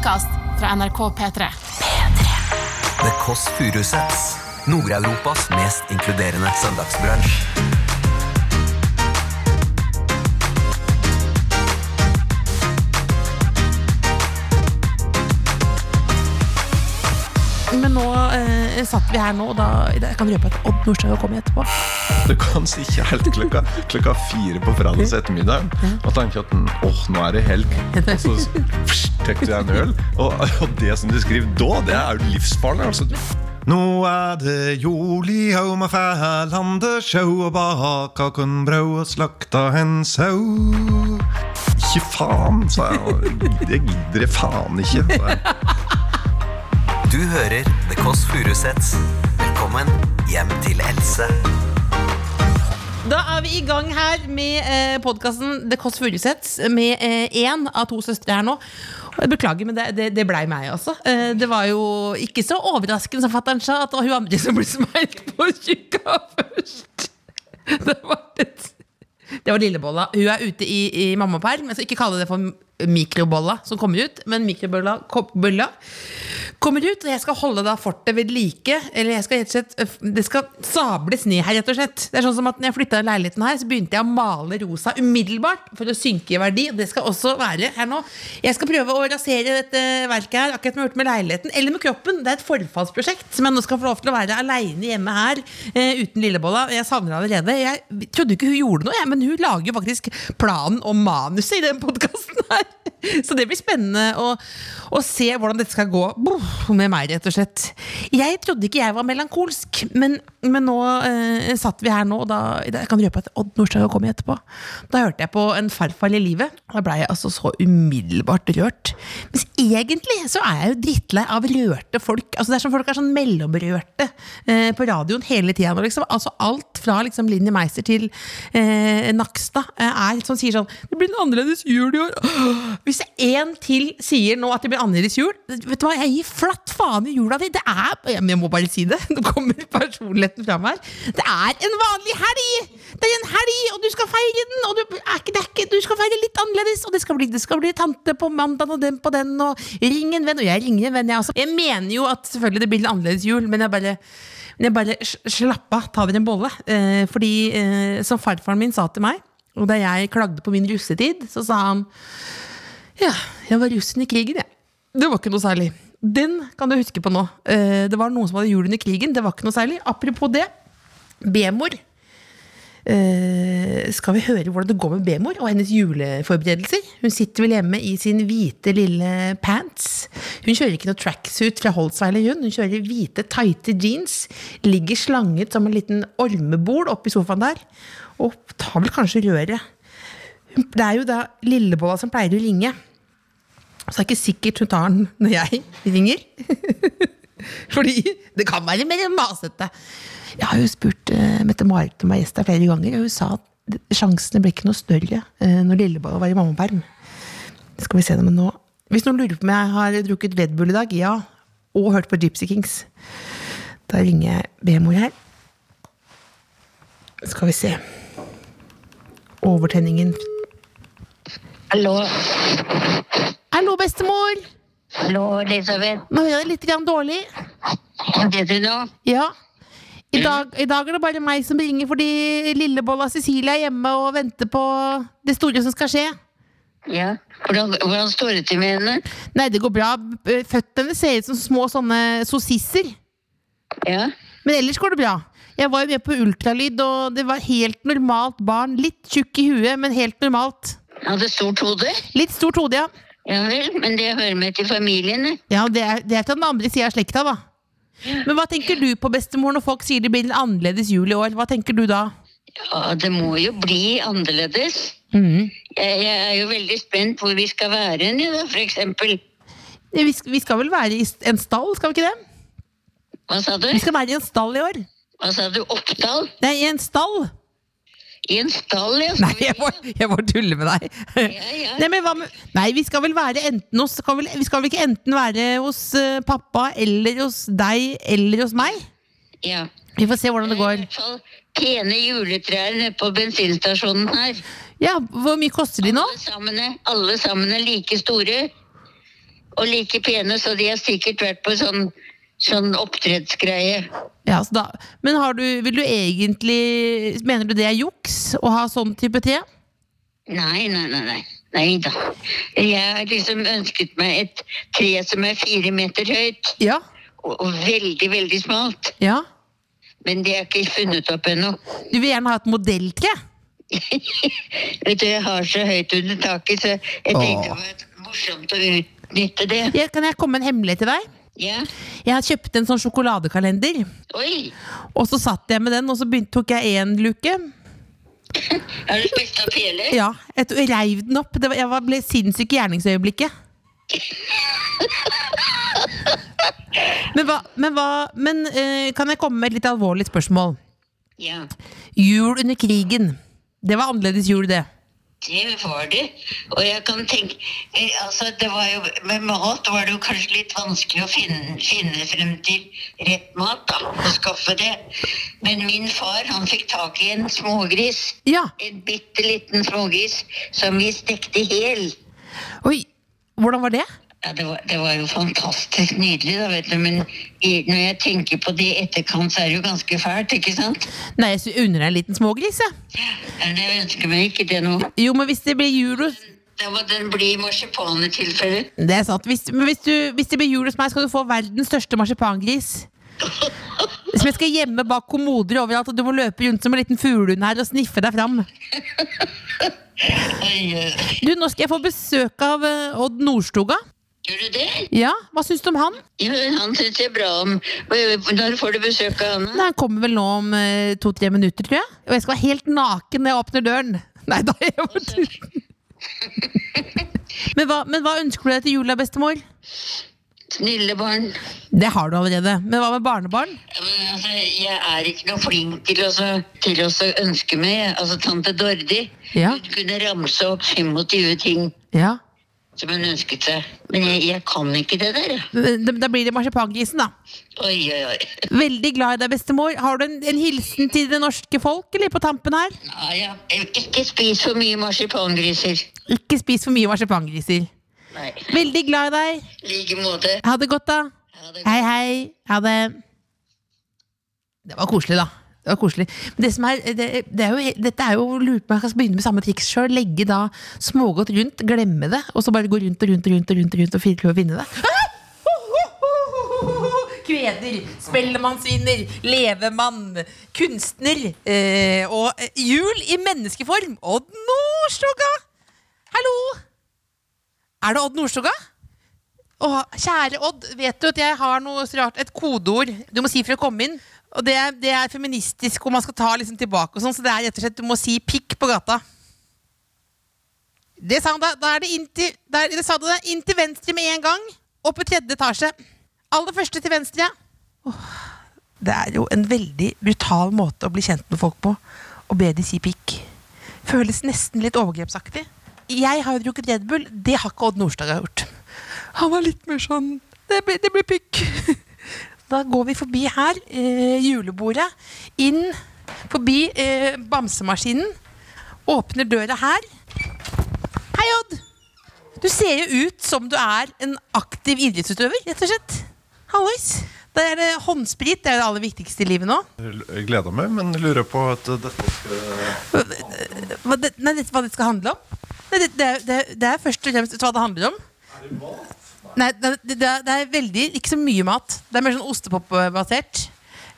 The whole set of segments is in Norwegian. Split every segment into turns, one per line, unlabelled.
podkast fra NRK P3.
The Kåss Furuseths. Nord-Europas mest inkluderende søndagsbransj.
Men nå satt vi her nå, og da jeg kan røpe at Odd Nordstoga kommer etterpå.
Du kan si helt klokka, klokka fire på fredags ettermiddag og tenke at åh, nå er det helg. Og så tar du en øl. Og, og det som du skriver da, det er jo livsfarlig. Altså. Nå er det jul i Hauma fælande sjau og baka kun brød og slakta en sau. Ikke faen, sa jeg. Det gidder jeg faen ikke.
Du hører The Kåss Furuseths. Velkommen hjem til Else.
Da er vi i gang her med eh, podkasten The Kåss Furuseths med én av to søstre her nå. Og jeg Beklager, men det, det, det blei meg, altså. Eh, det var jo ikke så overraskende som fatter'n sa, at det var hun andre som ble smelt på tjukka først. Det var, litt, det var Lillebolla. Hun er ute i, i mammaperm. Skal ikke kalle det for mikrobolla som kommer ut, men bolla kommer ut, og jeg skal holde da fortet ved like. Eller jeg skal rett og slett Det skal sables ned her, rett og slett. Det er sånn som at når jeg flytta leiligheten her, så begynte jeg å male rosa umiddelbart for å synke i verdi. Og det skal også være her nå. Jeg skal prøve å rasere dette verket her, akkurat som jeg har gjort med leiligheten. Eller med kroppen. Det er et forfallsprosjekt som jeg nå skal få lov til å være aleine hjemme her uh, uten Lillebolla. Jeg savner henne allerede. Jeg trodde ikke hun gjorde noe, jeg, men hun lager jo faktisk planen og manuset i den podkasten her. Så det blir spennende å, å se hvordan dette skal gå med meg, rett og slett. Jeg trodde ikke jeg var melankolsk, men, men nå eh, satt vi her nå, og da jeg kan røpe at Odd Nordstoga kom etterpå. Da hørte jeg på En farfar i livet. Da blei jeg altså så umiddelbart rørt. Mens egentlig så er jeg jo drittlei av rørte folk. Altså Det er som folk er sånn mellomrørte eh, på radioen hele tida. Liksom. Altså alt fra liksom Linni Meister til eh, Nakstad eh, er sånn, sier sånn Det blir en annerledes jul i år. Hvis én til sier nå at det blir annerledes jul, vet du hva, jeg gir flatt faen i jula di. Det er Jeg må bare si det. Nå kommer personligheten fram her. Det er en vanlig helg! Det er en helg, og du skal feire den! Og du, er ikke, er ikke, du skal feire litt annerledes, og det skal bli, det skal bli tante på mandag og den på den, og ring en venn. Og jeg ringer en venn, jeg også. Jeg mener jo at selvfølgelig det blir en annerledes jul, men jeg bare men jeg bare slapp av, ta dere en bolle. Eh, fordi, eh, som farfaren min sa til meg, og da jeg klagde på min russetid, så sa han ja, jeg var russen i krigen, jeg. Det var ikke noe særlig. Den kan du huske på nå. Eh, Det var noen som hadde jul under krigen. Det var ikke noe særlig. Apropos det. B-mor. Eh, skal vi høre hvordan det går med B-mor og hennes juleforberedelser? Hun sitter vel hjemme i sin hvite, lille pants. Hun kjører ikke noe tracksuit fra Holsweiler, hun. Hun kjører hvite, tighte jeans. Ligger slanget som en liten ormebol oppi sofaen der. Og tar vel kanskje røret. Det er jo da Lillebolla som pleier å ringe. Så det er ikke sikkert hun tar den når jeg ringer. Fordi det kan være mer masete. Jeg har jo spurt uh, Mette-Marit om å være gjest flere ganger, og hun sa at sjansene ble ikke noe større uh, når Lilleborg var i mammaperm. Skal vi se det, med nå Hvis noen lurer på om jeg har drukket Red Bull i dag, ja. Og hørt på Gypsy Kings. Da ringer jeg B-mor her. Skal vi se. Overtenningen
Hallo,
Hallo, bestemor!
hallo Elisabeth.
Nå hører jeg litt grann dårlig.
Det det nå?
Ja. I dag, I dag er det bare meg som ringer fordi lillebolla Cecilie er hjemme og venter på det store som skal skje.
Ja, hvordan, hvordan står det til med henne?
Nei, det går bra. Føttene ser ut som små sånne sossisser.
Ja,
Men ellers går det bra. Jeg var jo med på ultralyd, og det var helt normalt barn. Litt tjukk i huet, men helt normalt.
hadde stort hode?
Litt stort hode, ja.
Ja vel, men det hører med til familien. det.
Ja, Det er, det er til den andre sida av slekta, da. Men hva tenker du på, bestemor, når folk sier det blir en annerledes jul i år? Hva tenker du da?
Ja, det må jo bli annerledes.
Mm.
Jeg, jeg er jo veldig spent hvor vi skal være hen, da, eksempel.
Vi vi skal vel være i en stall, skal vi ikke det?
Hva sa du?
Vi skal være i en stall i år.
Hva sa du? Oppdal?
Nei, i en stall!
I en stall, ja.
Nei, jeg må, jeg må tulle med deg.
ja.
Nei, men hva med, nei, vi skal vel være enten hos skal vel, Vi skal vel ikke enten være hos uh, pappa eller hos deg eller hos meg?
ja.
Vi får se hvordan det
I
går.
hvert fall pene juletrær nede på bensinstasjonen her.
Ja, Hvor mye koster de nå?
Alle sammen, alle sammen er like store. og like pene, så de har sikkert vært på sånn, sånn oppdrettsgreie.
Ja, så da, men har du, vil du egentlig Mener du det er juks å ha sånn type tre?
Nei, nei, nei. nei. Nei da. Jeg har liksom ønsket meg et tre som er fire meter høyt,
Ja.
og, og veldig, veldig smalt.
ja.
Men det er ikke funnet opp ennå.
Du vil gjerne ha et modelltre?
Vet du, jeg har så høyt under taket, så jeg tenkte det var morsomt å utnytte det.
Ja, kan jeg komme med en hemmelighet til deg?
Ja.
Jeg kjøpt en sånn sjokoladekalender.
Oi!
Og så satt jeg med den, og så begynte, tok jeg én luke.
Har du spist opp hele?
Ja, Jeg reiv den opp. Det var, jeg ble sinnssyk i gjerningsøyeblikket. Men, hva, men, hva, men uh, kan jeg komme med et litt alvorlig spørsmål?
Ja.
Jul under krigen. Det var annerledes jul, det.
Det var det. Og jeg kan tenke eh, altså det var jo, Med mat var det jo kanskje litt vanskelig å finne, finne frem til rett mat. da, Og skaffe det. Men min far han fikk tak i en smågris.
Ja.
En bitte liten smågris som vi stekte hel.
Oi, hvordan var det?
Ja, det var, det var jo fantastisk nydelig, da, vet du. Men i, når jeg tenker på det i etterkant, så er det jo ganske fælt, ikke sant?
Nei, jeg unner deg en liten smågris, jeg.
Men jeg ønsker meg ikke det nå.
Jo, men hvis det blir jul hos
Da må den bli marsipan i tilfelle.
Det er sant. Hvis, men hvis, du, hvis det blir jul hos meg, skal du få verdens største marsipangris. Som jeg skal gjemme bak kommoder overalt, og du må løpe rundt som en liten fuglehund her og sniffe deg fram. Du, nå skal jeg få besøk av eh, Odd Nordstoga.
Gjør du det?
Ja, hva syns du om han?
Jo, han syns jeg bra om. Når får du besøk av han?
han kommer vel nå om eh, to-tre minutter, tror jeg. Og jeg skal være helt naken når jeg åpner døren. Nei, da jeg var. Men hva, men hva ønsker du deg til jula, bestemor?
Snille barn.
Det har du allerede. Men hva med barnebarn?
Altså, jeg er ikke noe flink til å, så- til å ønske meg. Altså, tante Dordi
Ja.
kunne ramse opp 25 ting
Ja.
Som hun ønsket seg. Men jeg, jeg kan ikke det der.
Da da blir det marsipangrisen, da.
Oi, oi, oi.
Veldig glad i deg, bestemor. Har du en, en hilsen til det norske folk eller på tampen her?
Nei, ja. Ikke spis for mye marsipangriser.
Ikke spis for mye marsipangriser.
Nei.
Veldig glad i deg.
I like måte.
Ha det godt, da.
Det.
Hei, hei. Ha det. Det var koselig, da. Det var koselig. Det er, det, det er jo, dette er jo lurt på jeg skal begynne med samme triks sjøl. Legge da smågodt rundt, glemme det, og så bare gå rundt og rundt og rundt og rundt, og rundt og prøve å finne det. Kveder, spellemannsvinner, levemann, kunstner eh, og jul i menneskeform. Odd Nordstoga! Hallo! Er det Odd Nordstoga? Å, kjære Odd, vet du at jeg har noe rart, et kodeord du må si for å komme inn. Og det er, det er feministisk, og man skal ta liksom tilbake og sånn, så det er rett og slett du må si pikk på gata. Det sa han da. Da er det inn til, der, sa det, inn venstre med en gang. Opp på tredje etasje. Aller første til venstre. Oh, det er jo en veldig brutal måte å bli kjent med folk på. Å be de si pikk. Føles nesten litt overgrepsaktig. Jeg har jo drukket Red Bull. Det har ikke Odd Nordstoga gjort. Han var litt mer sånn det blir pikk. Da går vi forbi her, eh, julebordet, inn forbi eh, bamsemaskinen. Åpner døra her. Hei, Odd! Du ser jo ut som du er en aktiv idrettsutøver, rett og slett. Hallois. Da er det håndsprit det er det aller viktigste i livet nå.
Jeg gleder meg, men lurer på at dette skal
Hva det, nei, dette, hva det skal handle om? Nei, det, det, det, det er først og fremst hva det handler om. Er det, det, det er- det er veldig ikke så mye mat. Det er mer sånn ostepop-basert.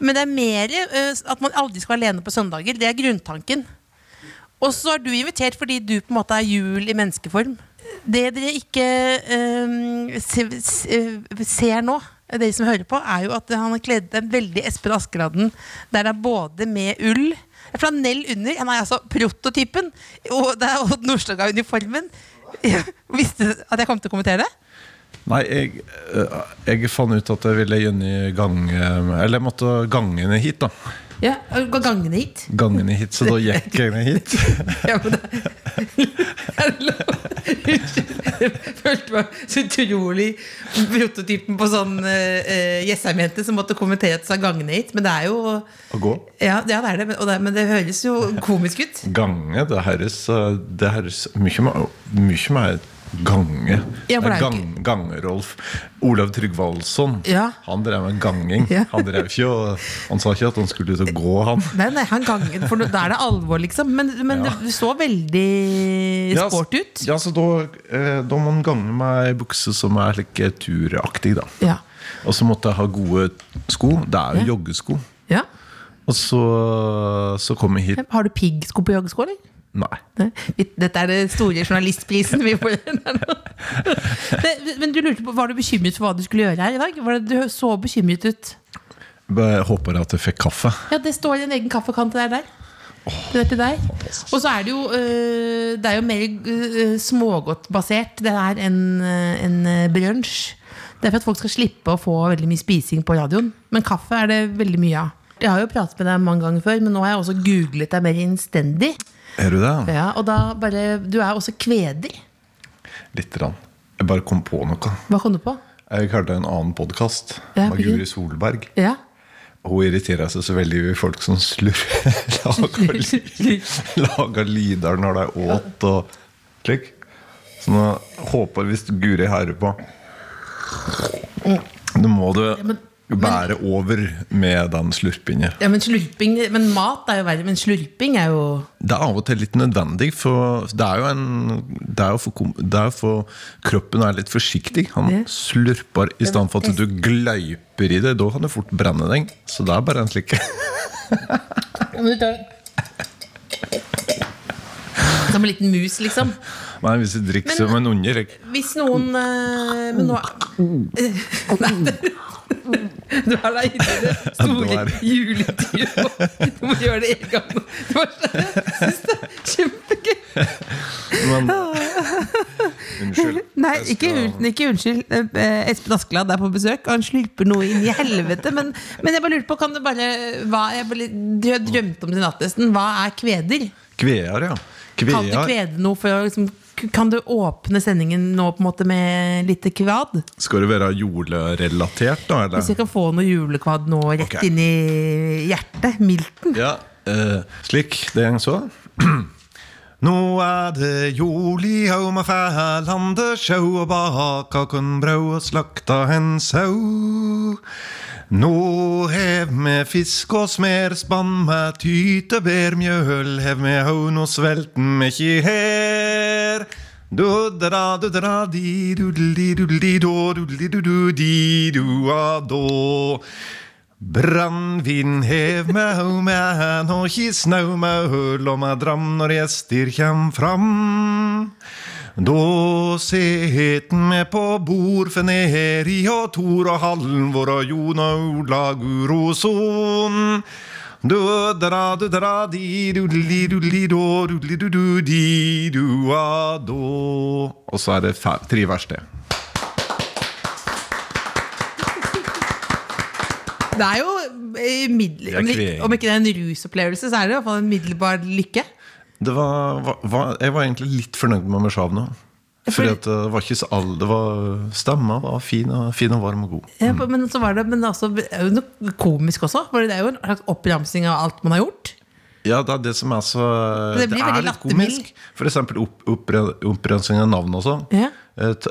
Men det er mer uh, at man aldri skal være alene på søndager. Det er grunntanken. Og så er du invitert fordi du på en måte er jul i menneskeform. Det dere ikke uh, se, se, ser nå, dere som hører på, er jo at han har kledd en veldig Espen Askeladden. Der det er både med ull Flanell under. Han er altså prototypen. Og det er Odd Nordstoga-uniformen. Visste at jeg kom til å kommentere det?
Nei, jeg, eh, jeg fant ut at jeg ville gjennom gange Eller jeg måtte gangene hit, da.
Ja, Gå gangene hit.
Gangene hit, Så da gikk jeg ned hit.
Ja, men det Er lov? Jeg følte meg så utrolig prototypen på sånn uh, Jessheim-jente som måtte kommentere at du sa gangene hit. Men det er jo
Å gå.
Ja, ja det er det, men, det, men det høres jo komisk ut.
Gange, det høres, eh, det høres mye, mer- mye mer gange.
Ja, det er
Gang, Gangerolf. Olav Tryggvaldsson.
Ja.
Han drev med ganging.
Ja.
Han drev ikke og Han sa ikke at han skulle ut og gå, han.
Nei, nei, han gangen, for da er det alvor, liksom. Men, men
Ja.
det så veldig sport ut.
Ja, så da, eh, da må man gange med ei bukse som er slik eh, turaktig, da.
Ja.
Og så måtte jeg ha gode sko. Det er jo joggesko.
ja.
Og så, så kom jeg hit
Har du piggsko på joggesko, eller?
Nei.
Dette er det store journalistprisen vi får. Men- Men du lurte på, Var du bekymret for hva du skulle gjøre her i dag? Var det, du så bekymret ut.
Jeg håper at jeg fikk kaffe.
Ja, det står en egen kaffekant deg der. Det er til deg. Og så er det jo øh, Det er jo mer øh, smågodtbasert det er enn en øh, brunsj. Det er for at folk skal slippe å få veldig mye spising på radioen. Men kaffe er det veldig mye av. Jeg har jo pratet med deg mange ganger før, men nå har jeg også googlet deg mer innstendig.
Er du det?
Ja, og da bare, Du er også kveder.
Litt. Rann. Jeg bare kom på noe.
Hva kom du på?
Jeg hørte en annen podkast
Ja?
Guri Solberg.
Ja.
Hun irriterer seg så veldig over folk som slurver. lager, lager lyder når de åt og slik. Så nå håper hvis Guri hører på Nå må du ja,
men-
bære over med den slurpinga.
ja, men slurping Men mat er jo verre. Men slurping er jo
Det er av og til litt nødvendig, for det er jo en Det er jo for, det er for kroppen er litt forsiktig. Han
Ja.
slurper i stedet for at du gløyper i det. Da kan du fort brenne deg. Så det er bare en slik
Som en liten mus, liksom.
Nei, hvis du drikker
Men-
som en unge.
Hvis noen eh, Men nå Nei, det- Du er der inne i det store juledyret. Du må gjøre det en gang. Du var synes det er kjempegøy.
Men Unnskyld.
Nei, ikke, ikke unnskyld. Eh, Espen Askeladd er på besøk, og han slurper noe inn i helvete. Men, men jeg bare lurte på, kan du bare hva, Jeg bare Du har drømt om det i natt nesten. Hva er kveder?
Kvear, ja.
Kan du kvede noe for å liksom kan du åpne sendingen nå på en måte med litt kvad?
Skal det være julerelatert, da?
Hvis
vi
jeg kan få noe julekvad nå rett
okay.
inn i hjertet. Milten.
Ja, uh, slik. Det gjeng så. Nå er det jul i Hauma fælandet sjau og baka kun brød og slakta en sau. Nå hev med fisk og smerspann med tytebærmjøl, hev med haun og svelten med ikke Brannvin hev med haug med hen og ikke snau med høl og med dram når gjester kjem fram. Da seten med på bord for nedi og Tor og Halvor og Jon og Ola Guroson. Og så er det tre vers til.
Det er jo eh, middel, om, ikke det er en rusopplevelse, så er det i hvert fall en middelbar lykke.
Det var, var, var, jeg var egentlig litt fornøyd med meg sjøl nå. Fordi at det var ikke så all, det var, Stemma var fin og, fin og varm og god.
Ja, men så var det men altså, det er jo noe komisk også. For det er jo en slags oppramsing av alt man har gjort.
Ja, det er det som er så
Det
Det, er litt komisk. For eksempel opp, opprensing av navn også.
Ja.
Et,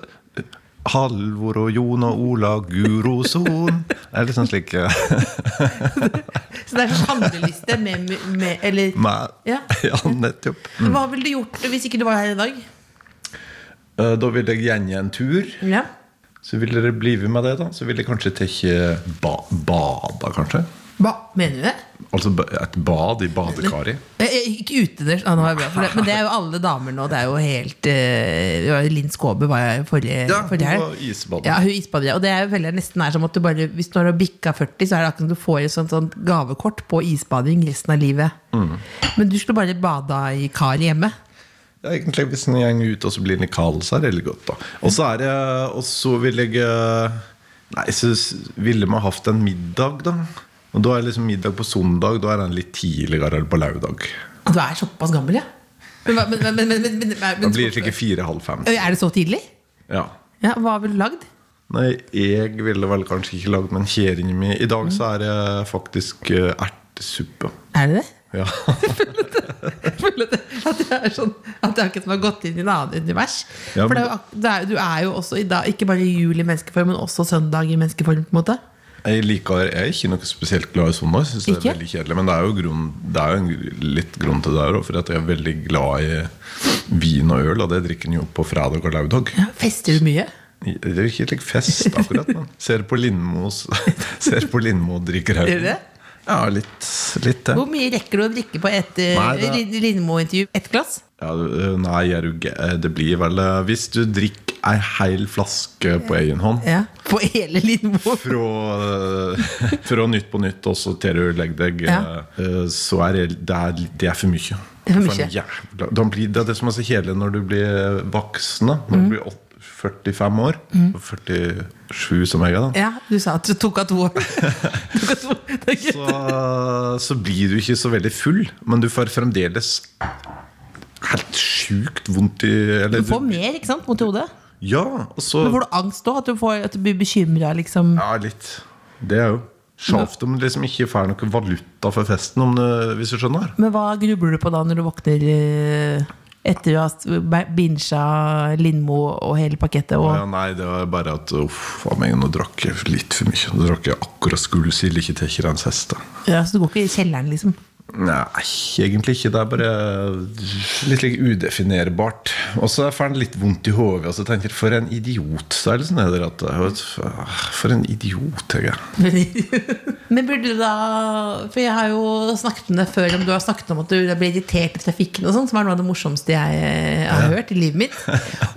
Halvor og Jon og Ola Guroson. Det er litt sånn slik eh,
Så det er handleliste med, med Eller
med,
Ja.
ja, nettopp.
hva ville du gjort hvis ikke du var her i dag?
Eh, Da vil jeg gjengi en tur.
Ja.
Så vil dere bli med det, da. Så vil jeg kanskje tekke ba, bada, kanskje.
Ba, mener du det?
Altså et bad i badekaret.
Eh, eh, Ikke utendørs, ah, men det er jo alle damer nå. Det er jo helt uh, Linn Skåbe var jeg forrige,
Ja, hun
forrige
var isbader.
Ja, hun isbader. Og det er jo veldig nesten er som at du bare Hvis du har bikka 40, så er det akkurat som du får et sånt, sånt gavekort på isbading resten av livet.
Mm.
Men du skulle bare bada i kar hjemme.
Ja, egentlig Hvis en går ut og så blir den kald, så er det veldig godt. da Og så er det Og så vil jeg eh, Nei, så ville vi hatt en middag, da. Og da er liksom middag på søndag. Da er den litt tidligere eller på lørdag.
Du er såpass gammel, ja? Men, men, men, men,
Da blir det sikkert fire-halv fem.
Er det så tidlig?
Ja.
Ja, Hva ville du lagd?
Nei, jeg ville vel kanskje ikke lagd men en kjerringa mi. I dag så er det faktisk eh, ertesuppe.
Er det det?
Ja.
Jeg føler at, det- er sånn At det er akkurat som har gått inn i en annen univers.
Ja,
For det er jo, du er jo også i dag, ikke bare jul i menneskeform, men også søndag i menneskeform. på en måte
Jeg liker, jeg er ikke noe spesielt glad i søndag. Synes det er veldig kjedelig Men det er jo, grunn, det er jo en, litt grunn til det òg, For jeg er veldig glad i vin og øl, og det drikker en jo på fredag og lørdag.
ja, Fester du mye?
Det er jo ikke like fest, akkurat. Men ser på Lindmo og drikker her.
Det?
Ja, litt, litt det.
Hvor mye rekker du å drikke på et eh,
Nei, det-
Lin- Lindmo-intervju? Ett glass?
Ja, nei, er du ge- det blir vel eh, Hvis du drikker ei hel flaske på egen hånd
Ja. På hele Lindmo?
fra, eh, fra Nytt på Nytt og så til du legger deg,
Ja.
eh, så er det, det, er, det for mye.
Det er for
mye.
mye.
jævla, da blir, det er det som er så kjedelig når du blir voksen. Når
Mm.
du blir åt- 45 år. 47 som jeg er. da
Ja, du sa at du tok av to år. Tok av to. Det er greit.
så, så blir du ikke så veldig full, men du får fremdeles helt sjukt vondt i eller
Du får mer, ikke sant? mot i hodet.
Ja, og så
Men får du angst da? At du, får, at du blir bekymra, liksom?
Ja, litt. Det er jo Sjavt om du liksom ikke får noe valuta for festen, om det, hvis du skjønner.
Men hva grubler du på da når du våkner eh, etter å ha binsja Lindmo og hele pakettet? Og,
Ja, nei, det var bare at uff, faen meg, nå drakk jeg litt for mye. Nå drakk jeg akkurat skolesild, ikke til Kirans heste.
ja, så du går ikke i kjelleren, liksom?
Nei, egentlig ikke. Det er bare litt like udefinerbart. Og så får en litt vondt i hodet, og så tenker jeg for en idiot. Så er det sånn der at For en idiot, jeg er.
Men burde du da For jeg har jo snakket om det før, om du har snakket om at du ble irritert i trafikken, og sånn, som er noe av det morsomste jeg eh, har hørt i livet mitt.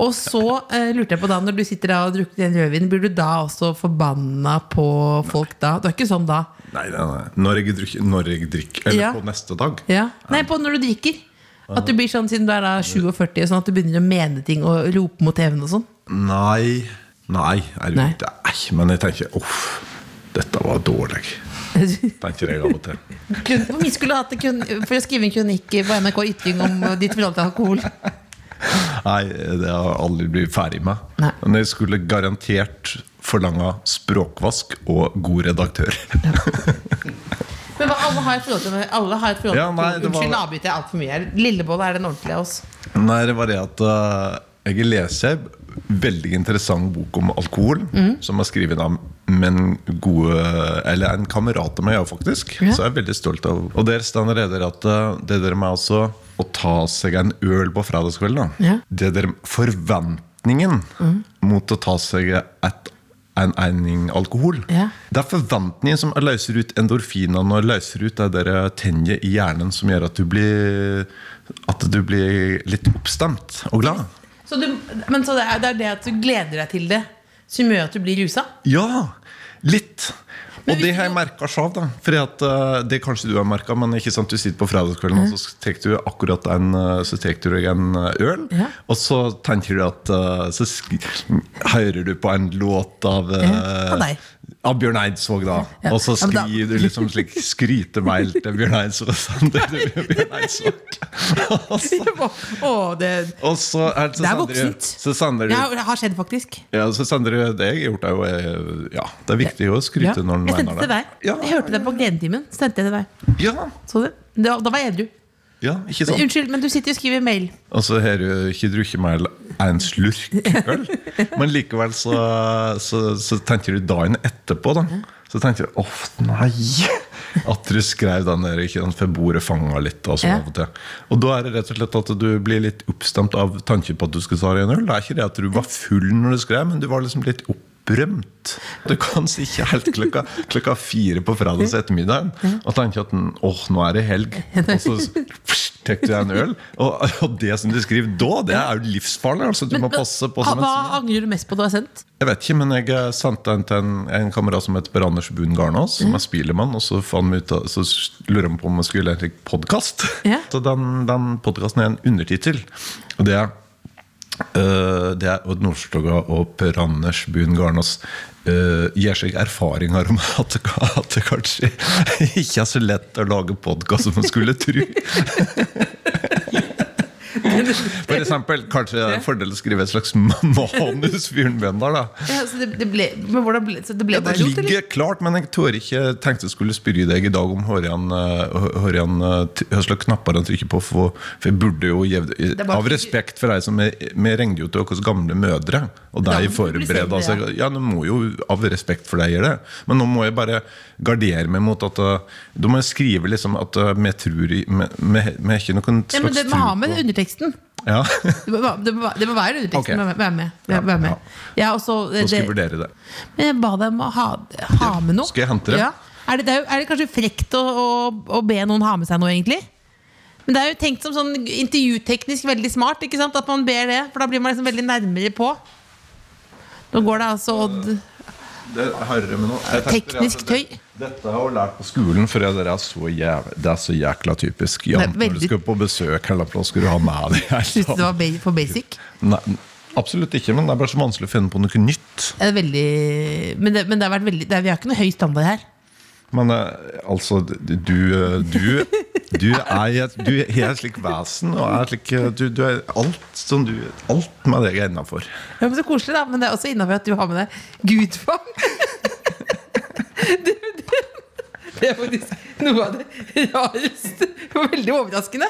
Og så uh, lurte jeg på da, når du sitter da og drukker den rødvinen, blir du da også forbanna på folk da? Du er ikke sånn da?
Nei, nei, nei. Når jeg drikker, når jeg drikker eller
Ja.
på neste dag.
Ja. Nei, på når du drikker. At du blir sånn siden du er da 47, sånn at du begynner å mene ting og rope mot TV-en og sånn.
Nei. Nei, du,
Nei.
Er Men jeg tenker uff, dette var dårlig. Tenker jeg av og til.
Mye skulle hatt det kun- for å skrive en kronikk på NRK Ytring om ditt forhold til alkohol?
Nei, det har jeg aldri blitt ferdig med.
Nei.
Men jeg skulle garantert forlanga språkvask og god redaktør.
Men hva, alle har et forhold til alle har et forhold
Ja, nei,
til Unnskyld, nå avbryter jeg altfor mye. Lillebolle er den ordentlige av oss.
Nei, det var det at uh, jeg leser en veldig interessant bok om alkohol,
Mm.
som er skrevet av men gode Eller en kamerat av meg, faktisk.
Ja.
Så jeg er veldig stolt av Og der står det at eh, det der med altså å ta seg en øl på fredagskvelden da.
Ja.
Det der forventningen mot å ta seg et en ening alkohol.
Ja.
Det er forventningen som løser ut endorfinene og løser ut det der tenjet i hjernen som gjør at du blir At du blir litt oppstemt og glad.
Så du, men så det er, det er det at du gleder deg til det, som gjør at du blir rusa?
Ja! Litt.
Men
Og det har jeg merka sjøl. Eh, det kanskje du har merka, men ikke sant, du sitter på fredagskvelden og så tar du akkurat en eh, Så du deg en eh, øl,
Ja.
og så tenker du at eh, Så hører du på en låt av uh,
Ja. Av
Bjørn Eidsvåg, da.
Ja.
Og så
Ja, da-
skriver du liksom slik skrytemail til Bjørn Eidsvåg. Det Bjørn Eidsvåg. Og så-
det,
Og så er det, så
Det er voksent.
Så
ja, det har skjedd, faktisk.
ja, så sender det jeg har gjort, er jo eh, Ja, det er viktig å
Ja.
skryte når en
Jeg sendte
det
til
det.
deg.
Ja,
Jeg hørte det på Gledetimen. Sendte jeg til deg.
ja,
Så du? Da, da var jeg edru.
Ja, ikke
Men? Unnskyld, men du sitter og skriver mail.
Og så har du ikke drukket mer enn en slurk øl. Men likevel så, så, så tenker du dagen etterpå, da. Så tenker du åh, nei! At du skrev den der, ikke den for bordet fanga litt. Og, sånn
Ja.
og, da er det rett og slett at du blir litt oppstemt av tanken på at du skal ta deg en øl. Det er ikke det at du var full når du skrev, men du var liksom litt opprømt. Du kan sitte helt klokka, klokka fire på fredags ettermiddag og tenke at åh, nå er det helg. Og så tar du deg en øl. Og, og det som du skriver da, det er jo livsfarlig. Altså, du må passe på
hva,
som
hva angrer du mest på du har sendt?
Jeg vet ikke, men jeg eh, sendte den til en, en kamerat som heter Per Anders Buen Garnås, som er spillemann. Og så, ut, så lurer han på om jeg skulle lage en podkast.
Ja.
Så den, den podkasten er en undertittel. Og det er det er Odd Nordstoga og Per Anders Buen Garnås uh, gir seg erfaringer om at at det kanskje ikke er så lett å lage podkast som man skulle tro. For eksempel, kanskje det er en fordel å skrive et slags manus for Bendal, da.
Ja, så det, det ble, men hvordan ble, så det ble
Ja,
bare
det
rot, eller?
ligger klart, men jeg tør ikke tenkte jeg skulle spørre deg i dag om hva slags knapper han trykker på. For, for jeg burde jo
bare-
Av respekt for deg som er Vi regner jo til deres gamle mødre, og
de
forbereder seg.
altså,
Ja, nå må jo av respekt for deg gjøre det. Men nå må jeg bare gardere meg mot at eh, Da må jeg skrive liksom at eh, vi tror Vi har ikke noen slags tro
med
på-
underteksten.
Ja,
Det må, det må, det må være underteksten.
Ok.
Være være med. vær med. Ja, også, så,
skal jeg
det,
vurdere det.
men jeg ba dem ha, ha med noe.
Skal jeg hente det?
Ja. Er, det, det er, det kanskje frekt å, å, å be noen ha med seg noe, egentlig? Men det er jo tenkt som sånn intervjuteknisk veldig smart. Ikke sant? At man ber det, for da blir man liksom veldig nærmere på. Nå går det altså Odd
Det,
Teknisk
det-
tøy.
Dette har jeg lært på skolen, for det er så, jæv, det er så jækla typisk. Jan,
Nei,
Når du skal på besøk, eller plass, skal du ha med deg
Syns du det var for basic?
Nei, Absolutt ikke, men det er bare så vanskelig å finne på noe nytt.
Det veldig, men, det, men det har veldig Vi har ikke noe høy standard her.
Men eh, altså, du eh, Du, du er et, du er et slikt vesen, og er slik, eh, du, du er alt som du Alt med deg er innafor.
Ja, men Så koselig, da. Men det er også innafor at du har med deg gudfang. det, det, er faktisk noe av det rareste veldig overraskende.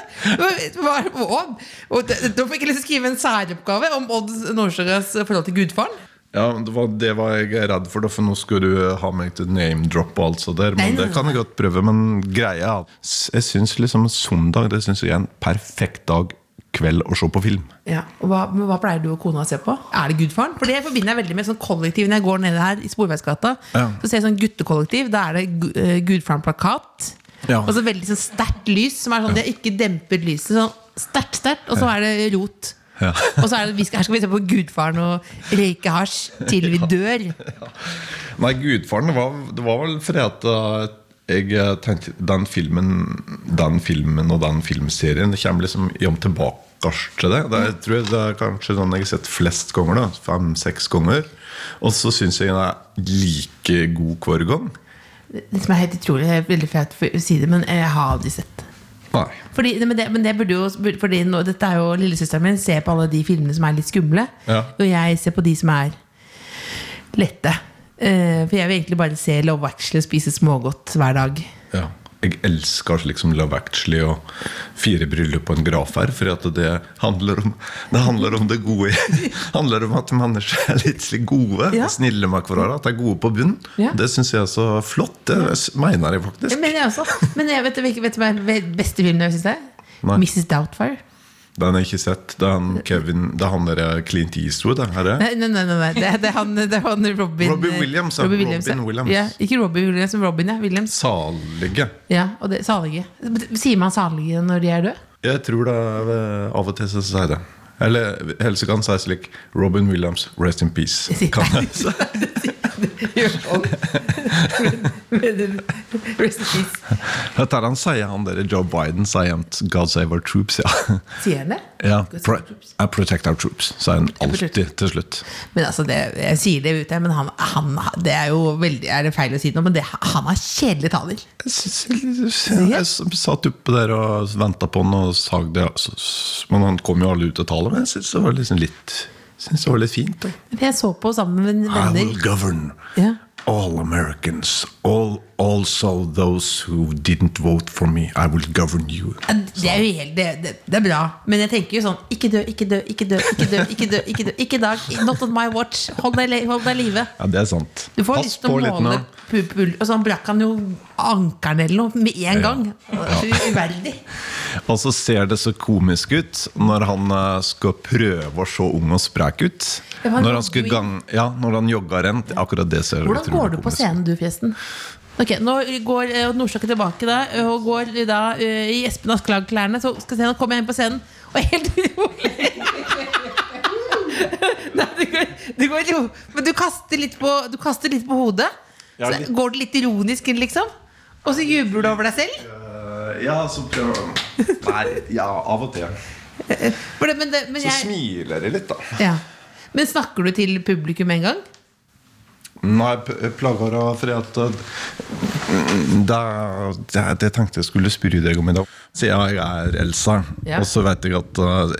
Og, Da fikk jeg å skrive en særoppgave om Odd Norsjøres forhold til gudfaren.
Ja, det var, det var jeg redd for, for nå skulle du ha meg til name-drop og alt sånt der. Men det kan jeg godt prøve. Men greia er jeg syns liksom søndag Det synes jeg er en perfekt dag kveld å se på film.
Ja, og hva, hva pleier du og kona å se på? Er det Gudfaren? For det forbinder jeg veldig med sånn kollektiv når jeg går nede her i Sporveisgata.
Ja.
Så ser jeg sånn guttekollektiv. Da er det eh, Gudfaren-plakat.
Ja.
Og så veldig sånn sterkt lys, som er sånn det ikke demper lyset. Sånn sterkt, sterkt. Og så er det rot.
Ja.
Og så er det, her skal vi se på Gudfaren og røyke hasj til vi dør.
Nei, Gudfaren det var, det var vel fordi at uh, jeg uh, tenkte den filmen, den filmen og den filmserien kommer liksom om tilbake til det. det jeg tror det er kanskje sånn jeg har sett flest ganger. da Fem-seks ganger. Og så syns jeg den er like god hver gang.
Det som er helt utrolig, det er veldig fælt å si det, men jeg har aldri sett.
Nei.
Fordi, men, det, men det burde jo fordi nå, Dette er jo Lillesøsteren min ser på alle de filmene som er litt skumle.
Ja.
Og jeg ser på de som er lette. Uh, for jeg vil egentlig bare se Love Actually spise smågodt hver dag.
Ja. Jeg elsker liksom Love Actually og Fire bryllup og en graf her. For at det handler om det handler om det gode. Det handler om at mennesker er litt gode
Ja.
og snille med hverandre. At de er gode på bunn.
Ja.
Det syns jeg er så flott. Det mener jeg faktisk.
mener jeg også. Men jeg vet, vet, vet du hva er beste filmen jeg syns er?
Nei.
Mrs. Doubtfire.
Den har jeg ikke sett. Det er han Kevin Det er han der Clint Eastwood. Er.
det? nei, nei, nei, nei. Det, er- det, er han, det er han Robin
Robbie Williams, ja.
Williams,
Robin Williams.
Ja, ikke Robin Williams, men Robin, ja. Williams.
Salige.
Ja, og det, salige. Sier man salige når de er døde?
Jeg tror det er eh, av og til så sier det. Eller helse kan si slik Robin Williams, rest in peace. Kan jeg si. Dette er han sier han der Joe Biden sier han God save our troops, ja.
Sier han det?
ja pro. I protect our troops, sier han alltid til slutt.
Men altså, det, jeg sier det ut her, men han, han Det er jo veldig Er det feil å si noe, men det, han har kjedelige taler.
Jeg, jeg, jeg, jeg satt oppe der og venta på han og sa det. altså, Men han kom jo aldri ut og taler. Men jeg syns det var liksom litt Synes det var litt fint. Da.
Jeg så på sammen med
I will govern
Ja.
all Americans, all, also those who didn't vote for me. I will govern you.
Ja, Det er jo helt det, det, det er bra. Men jeg tenker jo sånn Ikke dø, ikke dø, ikke dø, ikke dø. Ikke dø, ikke dø, ikke i dag. Not on my watch. Hold deg i hold deg live.
Ja, det er sant.
Du får
Pass
lyst til å måle
nå.
pu- Og så brakk han jo ankelen eller noe med en gang. Så uverdig.
Og så ser det så komisk ut når han eh, skal prøve å se ung og sprek ut.
Han
Når han,
jo
gang, ja, når han jogger rent. Akkurat det ser
Hvordan går du på scenen, du, forresten? Ok, Nå går Nordstokken tilbake da og går da eh, i Espen Askeladd-klærne. Så skal se, nå kommer jeg inn på scenen, og er helt urolig. Nei, det går, du går Men du kaster litt på, du kaster litt på hodet. Så går det litt ironisk inn, liksom. Og så jubler du over deg selv.
Ja, så prøver Nei, ja, av og til.
For det, men det, men
Så
jeg,
smiler jeg litt, da.
ja. Men snakker du til publikum en gang?
Nei, p- jeg plager av fordi at eh, Det, det, det tenkte jeg skulle spørre deg om i dag. Siden jeg er Elsa,
Ja.
og så vet jeg at, uh,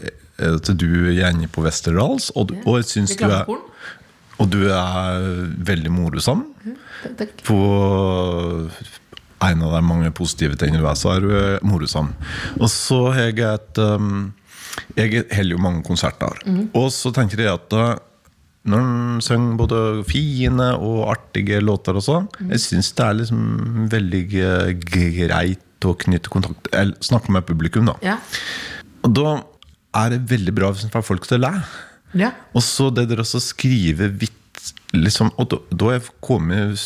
at du er gjerne på Westerdals, og, du- og jeg syns du er
Reklamekorn.
Og du er veldig morosam.
Takk.
På en av de mange positive tingene er, så er du eh. Og så har jeg et um, Jeg holder jo mange konserter. Og så tenker jeg at uh, når han synger både fine og artige låter og sånn, jeg syns det er liksom veldig eh, greit å knytte kontakt Eller snakke med publikum, da.
Ja.
Og da er det veldig bra hvis man får folk til å le.
ja.
Og så det der også skrive vidt liksom, Og da, da har jeg kommet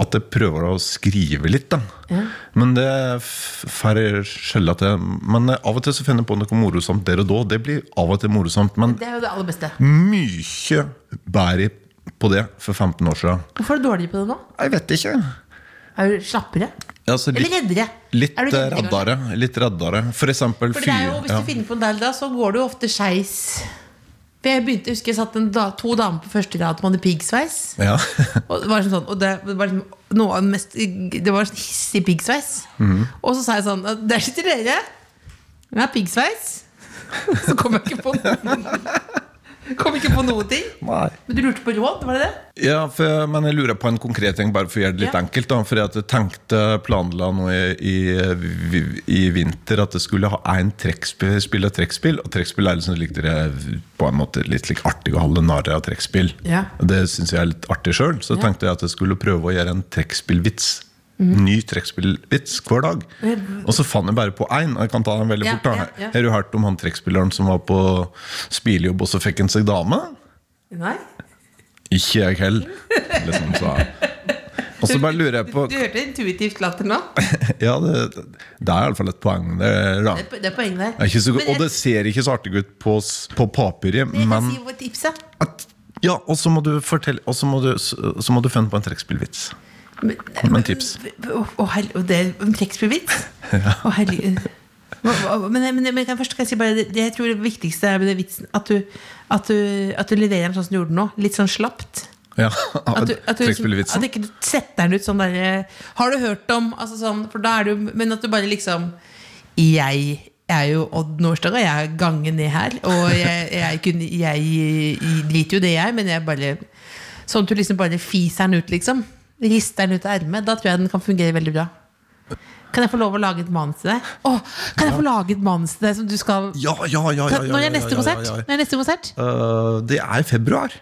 at jeg prøver å skrive litt, da.
Ja.
Men det får jeg skjelle til. Men eh, av og til så finner jeg på noe morosomt der og da. Det blir av og til morosomt. men
Det er jo det aller beste.
mye bedre på det for 15 år siden.
Hvorfor er du dårlig på det nå?
Jeg vet ikke.
Er du slappere?
Altså,
Eller reddere?
litt
Er reddere,
reddere. Litt reddere. For eksempel
For jo, Hvis
ja.
du finner på en del da, så går det jo ofte skeis. Jeg begynte, jeg husker jeg satt en da, to damer på første rad som hadde piggsveis.
Ja.
Og det var liksom sånn Og det var liksom noe av den mest Det var sånn hissig piggsveis.
Mm.
Og så sa jeg sånn Der sitter dere! Jeg har piggsveis. Så kom jeg ikke på noe. Kom ikke på noe ting.
Nei.
Men du lurte på råd, var det det?
Ja, for, men jeg lurer på en konkret ting, bare for å gjøre det litt
Ja.
enkelt. da for jeg tenkte planla nå i, i, i vinter at jeg skulle ha én trekkspill, spille trekkspill. Og trekkspill er liksom litt, på en måte litt like artig å holde narr av trekkspill.
Ja.
Det syns jeg er litt artig sjøl, så
Ja.
tenkte jeg at jeg skulle prøve å gjøre en trekkspillvits. Ny trekkspillvits hver dag. Og så fant jeg bare på én. Jeg kan ta den veldig
Ja,
fort.
ja, ja.
Har du hørt om han trekkspilleren som var på spillejobb, og så fikk han seg dame?
Nei?
Ikke jeg heller, liksom. Og så bare lurer jeg på
Du hørte intuitivt latter nå?
Ja, det, det er iallfall et poeng der, da.
Det er, det er poeng der.
Det er så, og det ser ikke så artig ut på, på papiret,
Men si tipset
at, Ja, og så må du fortelle Og så må du, så må du finne på en trekkspillvits.
Men,
Men tips.
Å, det er en trekkspillvits? Å, herregud. Men, men, men kan først kan jeg si bare det, jeg tror det viktigste er med det vitsen at du, at, du, at du leverer den sånn som du gjorde den nå. Litt sånn slapt.
Ja,
At, du, at, du, liksom, at ikke du setter den ut sånn derre Har du hørt om altså sånn, For da er du Men at du bare liksom Jeg er jo Odd Nordstoga, jeg er gangen ned her. Og jeg, jeg, kunne, jeg, jeg driter jo det, jeg, men jeg bare Sånn at du liksom bare fiser den ut, liksom. Rister den ut av ermet. Da tror jeg den kan fungere veldig bra. Kan jeg få lov å lage et manus til deg? Åh, kan jeg få lage et manus til deg som du skal
Ja, ja, ja, ja,
Når er neste konsert? Når er neste konsert?
Det er i februar.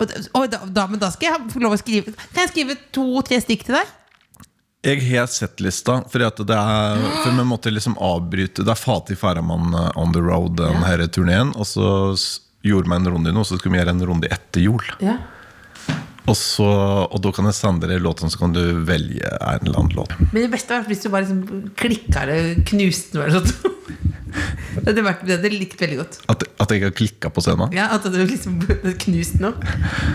Og, da, da, men da skal jeg få lov å skrive Kan jeg skrive to-tre stikk til deg?
Jeg har sett lista, det er, for vi måtte liksom avbryte Det er Fatih Faraman uh, on the road, denne
Ja.
turneen. Og så gjorde vi en runde nå, så skulle vi gjøre en runde etter jul.
Ja.
Og, så, og da kan jeg sende deg låten, så kan du velge en eller annen låt.
Men det beste var hvis du bare liksom klikka eller knuste noe. eller sånt. Det hadde vært- det hadde jeg likt veldig godt.
At, at jeg har klikka på scenen.
Ja, At du liksom hadde knust noe.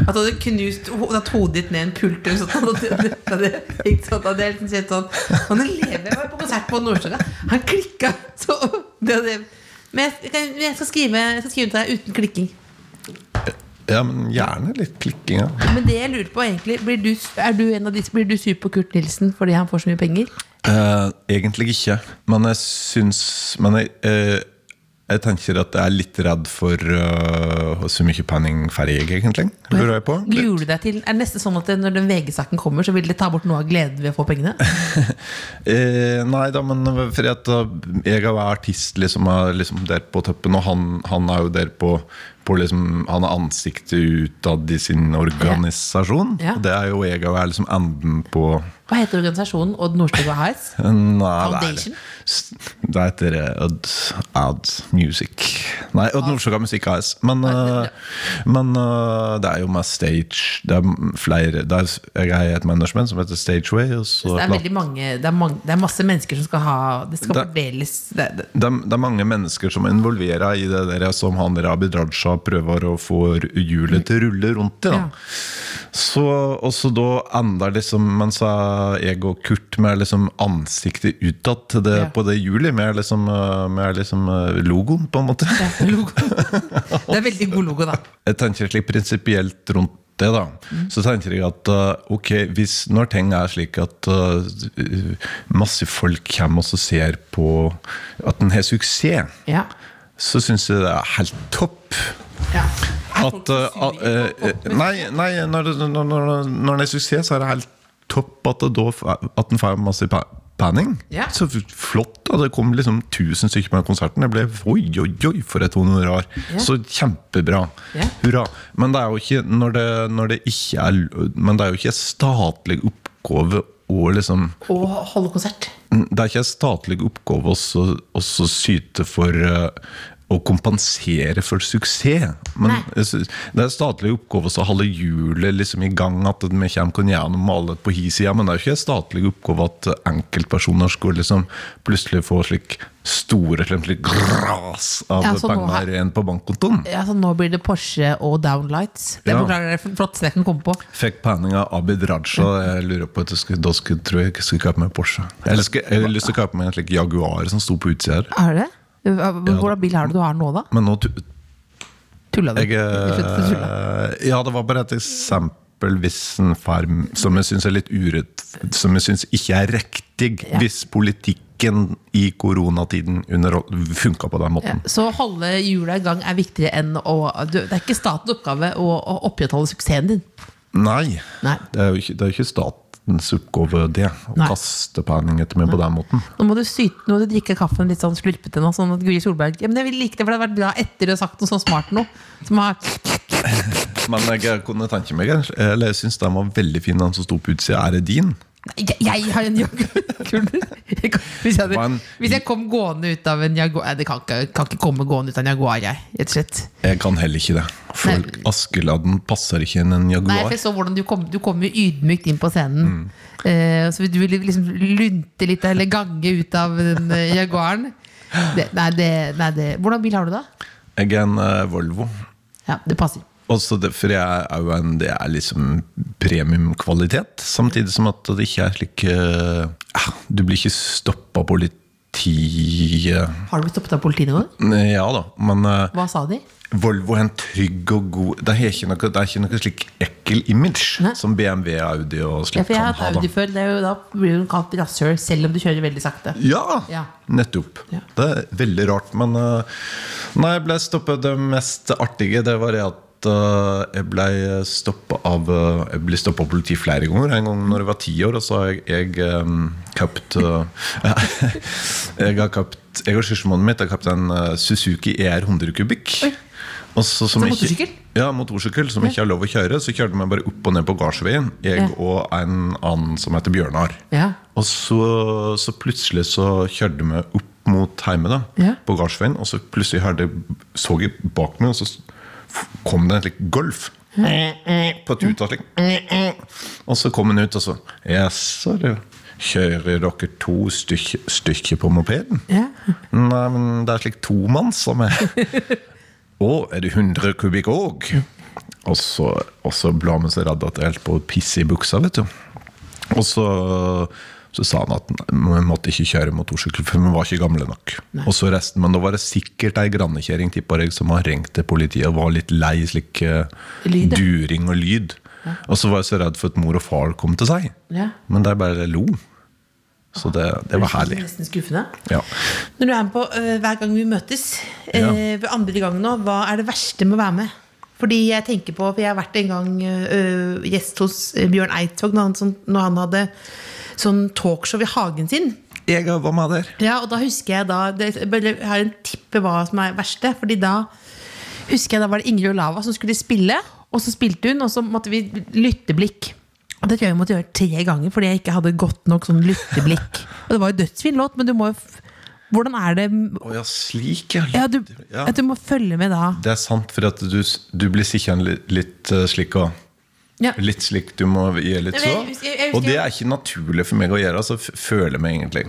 At du hadde knust at hodet ditt ned en pult eller sånt. og Det, det, ikke sånn, liksom sett sånn Han lever jeg var på konsert på Nordstoga. Han klikka! Så det hadde, men jeg, jeg, skal skrive, jeg skal skrive til deg uten klikking.
Ja, men gjerne litt klikking. Ja.
Men det jeg lurer på egentlig Blir du, er du en av disse, blir du sur på Kurt Nilsen fordi han får så mye penger?
Eh, egentlig ikke, men jeg syns Men jeg, eh, jeg tenker at jeg er litt redd for uh, så mye penning ferdig, egentlig. Lurer jeg på.
Gruer du deg til Er det nesten sånn at når den VG-saken kommer, så vil det ta bort noe av gleden ved å få pengene?
Eh, nei da, men fordi at jeg er artist, liksom, liksom der på toppen, og han, han er jo der på, på liksom, Han har ansiktet utad i sin organisasjon.
Ja.
Og det er jo og er liksom enden på
Hva heter organisasjonen? Odd Nordstoga
Highs?
Foundation?
det heter eh, Odd Ad Music. Nei, Odd Nordstoga Musikk AS. Men, eh, men eh, det er jo med stage Det er flere det er, Jeg er i et management som heter Stageway. Så
Det er veldig mange Det er, mange, det er masse mennesker som skal ha Det skal
Det-
fordeles det, det.
det, er- mange mennesker som er involvert i det der som han Rabid Raja prøver å få hjulet til å rulle rundt i. Da.
Ja.
Så, og så da ender liksom Mens jeg og Kurt med liksom ansiktet utad til det,
Ja.
på det hjulet, med liksom, eh, med liksom eh, logoen, på en måte.
Ja, logo. Det er veldig god logo, da.
Jeg tenker litt prinsipielt rundt det, da, så tenker jeg at eh, ok, hvis når ting er slik at uh, masse folk kommer og ser på at den har suksess,
Ja.
så syns jeg det er helt topp.
ja.
At, uh, eh, nei, nei når, når, når, når det er suksess, så er det helt topp at, da, at den får masse panning.
Ja.
Så flott. da Det kom liksom 1000 stykker på konserten. Det ble oi, oi, oi, for et honorar.
Ja.
Så kjempebra.
Ja.
Hurra. Men det er jo ikke når det, når det ikke er Men det er jo ikke statlig oppgave å liksom
Å holde konsert.
det er ikke en statlig oppgave også syte for eh, å kompensere for suksess. Men synes- det er en statlig oppgave å holde hjulet liksom i gang, at vi kommer gjennom alle på hi-sida. Men det er jo ikke en statlig oppgave at enkeltpersoner skulle liksom plutselig få slik store slik gras av
Ja, så nå har-
penger igjen på bankkontoen.
Ja, så nå blir det Porsche og Downlights. Det
Ja.
beklager jeg kan komme på.
Fikk penning av Abid Raja. Jeg lurer på at jeg skulle, da skulle, tror jeg ikke skulle kjøpe meg Porsche. Eller skulle, jeg har lyst til å kjøpe meg en slik Jaguar som sto på utsida her.
Er det? Hvordan bil er det du har nå, da?
Men nå
Tulla du?
Jeg, eh, ja, det var bare et eksempel hvis en farm som jeg syns er litt urett Som jeg syns ikke er riktig,
Ja.
hvis politikken i koronatiden under funka på den
Ja,
måten.
så å holde hjula i gang er viktigere enn å Det er ikke statens oppgave å, å opprettholde suksessen din.
Nei,
Nei.
det er jo ikke, det er ikke statens oppgave, det. Å
Nei.
kaste penning etter meg på den måten.
Nå må du syte, nå må du drikke kaffen litt sånn slurpete nå, sånn at Guri Solberg ja, men Jeg vil like det, for det hadde vært bra etter du har sagt noe sånn smart nå. Som har
Men jeg kunne tenke meg Eller jeg syns den var veldig fin, den som sto på utsida. Er det din?
Nei, jeg, jeg har en Jaguar-kule! Hvis, jeg hadde- hvis jeg kom gående ut av en Jaguar Nei, Det kan ikke, kan ikke komme gående ut av en Jaguar, jeg. Rett og slett.
Jeg kan heller ikke det. For
Nei.
Askeladden passer ikke inn en
Nei,
Jaguar.
for jeg så hvordan du kom, du kom jo ydmykt inn på scenen.
Mm.
Eh, så du ville liksom lunte litt, eller gange ut av den eh, Jaguaren. Det, nei, det, nei, det Hvordan bil har du, da?
Jeg er en eh, Volvo.
Ja, det passer.
Også det, for jeg er jo en, det er liksom premiumkvalitet, samtidig som at det ikke er slik eh, ah, Du blir ikke stoppa av politiet
Har du blitt stoppet av politiet noen?
Ja da, men eh,
Hva sa de?
Volvo er en trygg og god Det er ikke noe, det er ikke noe slik ekkel image
Nei.
som BMW, Audi og
Ja,
slik
for jeg
kan ha.
Audi før. Det er jo, da blir du kalt rasshøl selv om du kjører veldig sakte.
Ja,
Ja.
nettopp.
Ja.
Det er veldig rart. Men uh, når jeg ble stoppet, det mest artige det var det at eh, jeg ble stoppa av eh, Jeg ble stoppa av politi flere ganger. En gang når jeg var ti år, og så har jeg, jeg um, kjøpt eh, Jeg har kjøpt Jeg og søskenbarnet mitt har kjøpt en Suzuki ER 100 kubikk. Og så, som
motorsykkel?
Ja, motorsykkel som ikke har lov å kjøre. Så kjørte vi bare opp og ned på gardsveien, jeg og en annen som heter Bjørnar.
Ja.
Og så, så plutselig så kjørte vi opp mot heimet da,
Ja.
på gardsveien, og så plutselig hørte, så jeg bak meg, og så kom det en slik golf. På tuta slik. Og så kom han ut, og så Jaså, du. kjører dere to stykker, stykke på mopeden?
Ja.
Nei, men det er slik tomanns som er Å, er det 100 kubikk òg? Og så, og så blar vi så redd at jeg holdt på å pisse i buksa, vet du. Og så, så sa han at vi måtte ikke kjøre motorsykkel, for vi var ikke gamle nok. Og så resten, Men da var det sikkert ei grannekjerring som har ringt til politiet og var litt lei slik eh,
Lyd,
during og lyd. Og så var jeg så redd for at mor og far kom til seg.
Ja.
Men de bare lo. Så det, det var herlig.
Nesten skuffende.
Ja.
Når du er med på uh, hver gang vi møtes, uh, ved andre gang nå, hva er det verste med å være med? Fordi jeg tenker på, for jeg har vært en gang uh, gjest hos Bjørn Eidsvåg når han, når han hadde sånn talkshow i hagen sin.
Jeg var med der.
Ja, og da husker jeg da det, Jeg har en tippe hva som er verste. Fordi da husker jeg da var det Ingrid Olava som skulle spille, og så spilte hun, og så måtte vi lytteblikk. Og det tror jeg vi måtte gjøre tre ganger fordi jeg ikke hadde godt nok sånn lytteblikk. Og det var jo dødsfin låt, men du må jo Hvordan er det
Å ja, slik, ja.
ja, du,
Ja.
At du må følge med da.
Det er sant, for at du, du blir sikkert litt, litt eh, slik og
Ja.
Litt slik du må gjøre litt så. Og det er ikke naturlig for meg å gjøre. Altså, føler meg egentlig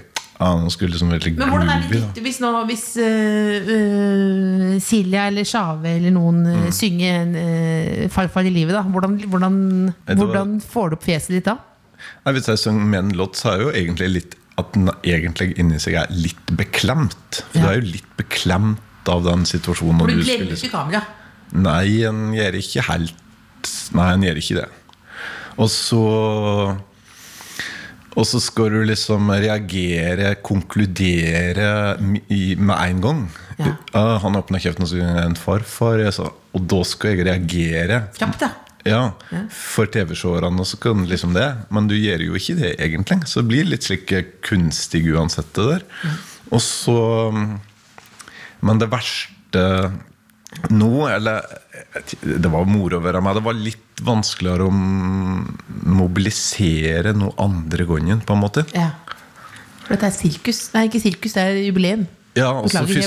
ah, Nå skulle liksom veldig
Men hvordan er det ditt, hvis, nå, hvis uh, øh, Silja eller Sjave eller noen øh,
Mm.
synger en, uh, 'Farfar i livet', da? Hvordan, hvordan, hvordan får du opp fjeset ditt da?
Nei, Hvis jeg synger med en låt, så er jo egentlig litt at den egentlig inni seg er litt beklemt. For
Ja.
du er jo litt beklemt av den situasjonen.
For du glemmer ikke kamera.
Nei, en gjør ikke helt Nei, han gjør ikke det. Og så Og så skal du liksom reagere, konkludere i- med en gang.
Ja.
Uh, han åpna kjeften og sa en farfar. Sa, og da skal jeg reagere.
Kjapt, da.
Ja, For TV-seerne så kan liksom det, men du gjør jo ikke det egentlig. Så det blir litt slik kunstig uansett, det der. Og så Men det verste nå, eller Det var moro å være med. Det var litt vanskeligere å mobilisere noe andre gangen, på en måte.
Ja. For dette er sirkus. Nei, ikke sirkus, det er jubileum.
Ja, og
Beklager,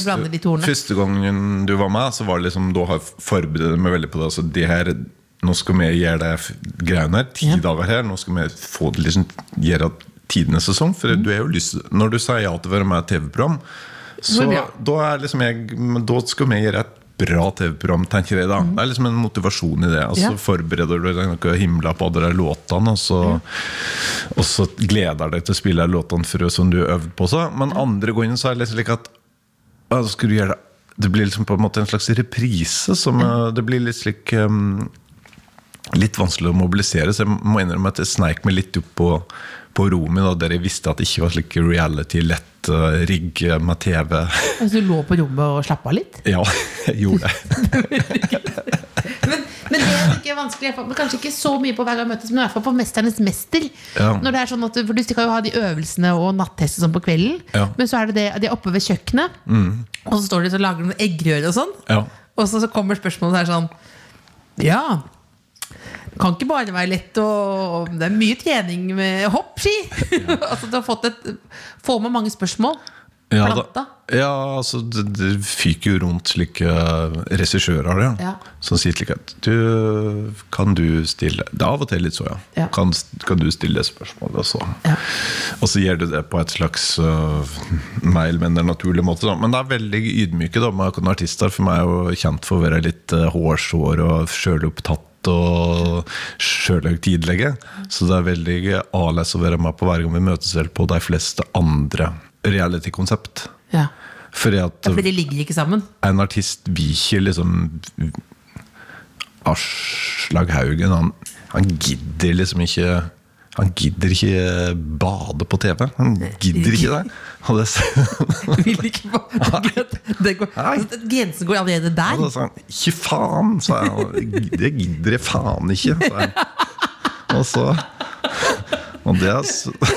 ordene.
første gangen du var med, så var det liksom Da har jeg forberedt meg veldig på det. Altså, det her, nå skal vi gjøre det greiene her. Ti
Ja.
dager her. Nå skal vi få det liksom gjøre tidenes sesong. For
Mm.
du er jo lyst Når du sier ja til å være med i TV-program, så da, er liksom jeg, da skal vi gjøre et bra TV-program, tenker jeg da. Det er liksom en motivasjon i det. Og så
altså, Ja.
forbereder du deg noe himla på de der låtene, og så, og så gleder deg til å spille låtene for, som du har øvd på. Så. Men andre gangen så er det liksom slik at altså, så du gjøre det. Det blir liksom på en måte en slags reprise. Som, mm. det blir litt slik um, Litt vanskelig å mobilisere, så jeg må innrømme at jeg sneik meg litt opp på, på rommet da, der jeg visste at det ikke var slik reality, lett uh, rigg med TV.
Altså, du lå på rommet og slappa litt?
Ja, jeg gjorde det.
Men, men det er ikke vanskelig men Kanskje ikke så mye på hver gang møtes, men i hvert fall på Mesternes mester.
Ja.
Når det er sånn at For du skal jo ha de øvelsene og nattester sånn på kvelden.
Ja. Mm.
Men så er det det, de er oppe ved kjøkkenet, og så står de og lager noen eggerøre og sånn.
Ja.
Og så, så kommer spørsmålet her er sånn Ja. Kan ikke bare være lett å Det er mye trening med hopp, ski! Ja. altså, du har fått et Få med mange spørsmål.
Ja, da, ja altså det, det fyker jo rundt slike regissører ja.
Ja.
som sier slik at du, Kan du stille Det er av og til litt så, ja. Kan, kan du stille det spørsmålet? Og så,
Ja.
og så gjør du det på et slags uh, mer eller mindre naturlig måte. Da. Men det er veldig ydmyke da, med artister. For meg er jo kjent for å være litt uh, hårsår og sjølopptatt. Og sjølhøytidelige. Så det er veldig annerledes å være med på hver gang vi møtes vel på de fleste andre reality-konsept.
Ja.
Fordi at
Ja, fordi de ligger ikke sammen.
en artist vil ikke liksom Aslag Haugen, han, han gidder liksom ikke Han gidder ikke bade på TV. Han gidder ikke det. Og det,
Vil ikke bade. det går, altså, Grensen går allerede der.
Og sa han Ikke faen, sa jeg. Det gidder jeg faen ikke. Sa jeg. Og så Og det er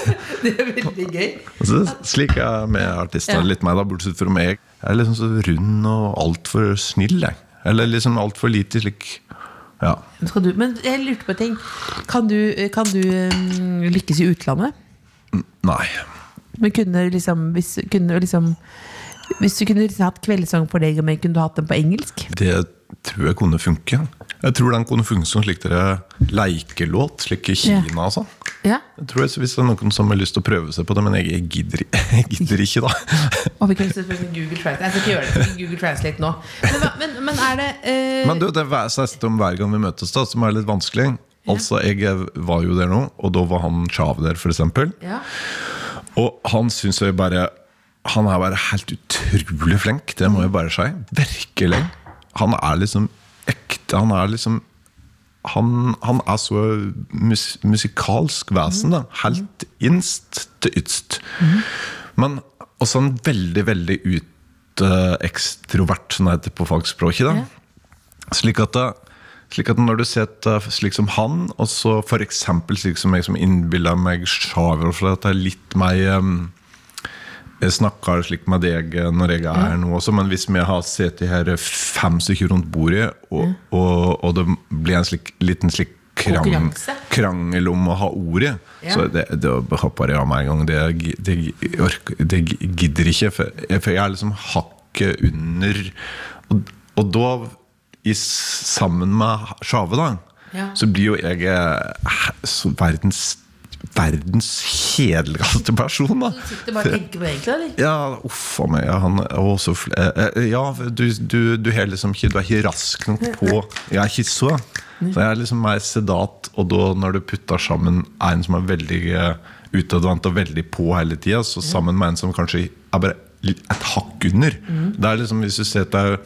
Det er veldig gøy.
så slik er jeg med artister.
Ja.
Litt meg da, bortsett fra meg. Jeg er liksom så rund og altfor snill. Jeg. Eller liksom altfor lite slik Ja.
Du, men jeg lurte på en ting. Kan du, kan du um, lykkes i utlandet?
Nei.
Men kunne liksom Hvis, kunne liksom hvis du kunne liksom hatt kveldssang for deg meg, kunne du hatt den på engelsk?
Det tror jeg kunne funke. Jeg tror den kunne fungere som slik dere leikelåt, slik i Kina og sånn.
Ja.
Jeg tror jeg, Hvis det er noen som har lyst til å prøve seg på det, men jeg, jeg, gidder, jeg gidder ikke, da.
Og vi kan Google Translate. Jeg skal ikke gjøre det Google Translate nå. Men, men, men er det uh...
Men du, det er siste om hver gang vi møtes, da, som er litt vanskelig. Altså, Jeg var jo der nå, og da var han Chav der, f.eks.
ja.
Og han syns jeg bare Han er bare helt utrolig flink, det må jeg bare si. Virkelig. Han er liksom. Han er liksom Han, han er så mus, musikalsk vesen, da. Helt innst til ytst. Men også en veldig, veldig utekstrovert, som det heter på fagspråket. da Slik at, det, slik at når du ser et, eh, slik som han, og så f.eks. slik som jeg som innbiller meg Sjaver, for at det er litt mer eh, Jeg snakker slik med deg når jeg er her nå også, men hvis vi har sittet her fem stykker rundt bordet, og, og, og det blir en slik, liten slik krang, krangel om å ha ordet,
Ja.
så det, det hopper jeg av meg en gang. Det, det, det gidder ikke, for jeg, for jeg er liksom hakket under. Og, og da, i, sammen med Sjave, da,
Ja.
så blir jo jeg eh, så verdens verdens kjedeligste person, da.
Du sitter bare og tenker på det egentlig, eller?
Ja, uff a meg. Han, så eh, eh, ja du, du, du, er liksom ikke, du er ikke rask nok på Jeg er ikke så. Så jeg er liksom mer sedat, og da når du putter sammen en som er veldig eh, utadvendt og veldig på hele tida, så sammen med en som kanskje er bare et hakk under Det er liksom Hvis du ser deg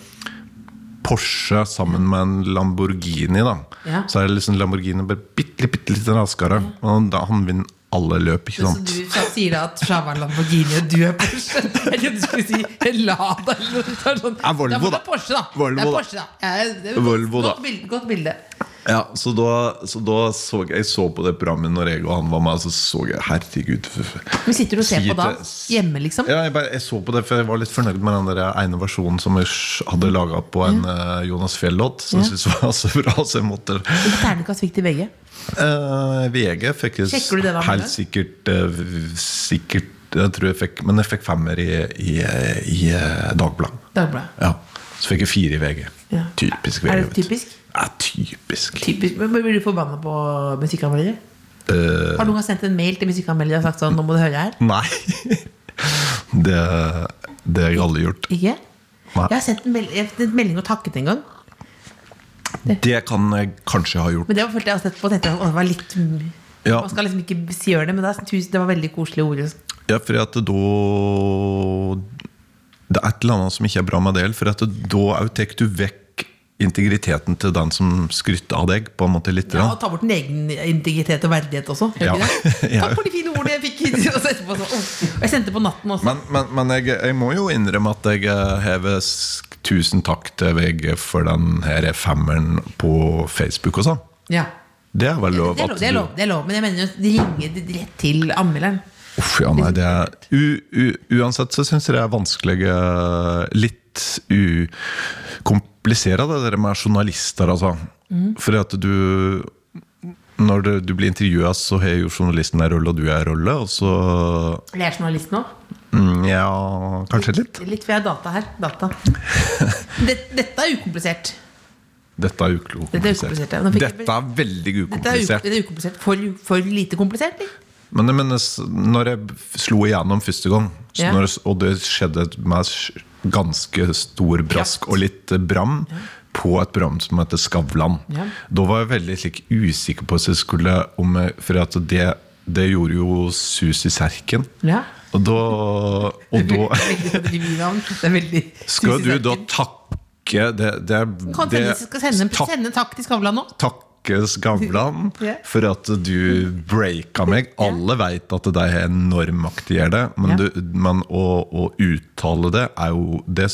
Porsche sammen med en Lamborghini. da
Ja.
Så er det liksom Lamborghini bare bitte, bitte litt raskere. Og da han vinner alle løp, ikke
Så du sier da at Shava er Lamborghini og du er Porsche? Eller du skulle si Lada eller noe sånt.
Ja, Volvo,
det er
da.
Porsche, da.
Volvo,
det er
da.
Porsche, da. Ja, det er
Volvo, da.
Godt bilde. Godt bilde.
Ja, så da, så da så jeg så på det programmet når jeg og han var med, så så jeg Herregud.
Men sitter du og ser på da? Hjemme, liksom?
Ja, jeg, bare, jeg så på det, for jeg var litt fornøyd med den der ene versjonen som jeg hadde laga på en eh, Jonas Fjell-låt. Som
Ja.
jeg syntes var så bra, så jeg måtte
Ternekast fikk til VG?
Uh, VG fikk jeg helt sikkert uh, Sikkert jeg tror jeg fikk, Men jeg fikk femmer i, i, i Dagbladet.
Dagblad.
Ja. Så fikk jeg fire i VG.
Ja.
Typisk VG.
Er det typisk?
Ja, typisk.
Typisk. Men Blir du forbanna på musikkanmeldere?
Uh,
Har noen sendt en mail til musikkanmelder og sagt sånn Nå må du høre her?
nei. det, det har jeg aldri gjort.
Ikke?
Nei.
Jeg har sendt en, meld en melding og takket en gang.
Det kan jeg kanskje ha gjort.
Men det var følte jeg sett tenkte jeg, å, det var litt
Ja.
Man skal liksom ikke si gjøre det, men det, er- det var veldig koselige ord.
Ja, for at da Det er et eller annet som ikke er bra med det. For at da òg tar du vekk integriteten til den som skrytter av deg. På en måte litt
Ja, og ta bort den egen integritet og verdighet også.
Ja.
Takk for de fine ordene jeg fikk. Og jeg sendte på natten også.
Men, men, men jeg, jeg må jo innrømme at jeg eh, hever tusen takk til VG for den her femmeren på Facebook og sånn.
ja.
Det er vel lov
Det er lov, det er lov, det er lov, men jeg mener de ringer rett til anmelderen.
Uff, ja, nei, det er, u, u, uansett så syns jeg det er vanskelig Litt Litt ukomplisert det der med journalister, altså. For at du Når du, du blir intervjua, så har jo journalisten en rolle, og du er en rolle. Og så
Jeg er journalist nå.
mm, Ja, kanskje litt.
Litt, for jeg har data her. Data. dette, dette er ukomplisert.
Dette er ukomplisert.
Dette er
ukomplisert.
ja.
Dette er veldig
er,
ukomplisert.
Dette er ukomplisert. For, for lite komplisert? eller?
Men jeg mener, når jeg slo igjennom første gang, så
Ja.
når, og det skjedde med ganske stor brask og litt eh, bram på et program som heter Skavlan,
Ja.
da var jeg veldig slik, usikker på jeg skulle om jeg, For at det, det gjorde jo sus i serken.
Ja.
Og da, og da skal du da takke det, det,
Kan
det,
skal sende,
takk-
sende takk til Skavlan nå?
Takke Skavlan
yeah.
for at du breaka meg. Alle veit at det har enorm makt i det, men,
Ja.
du, men å, å uttale det er jo Det,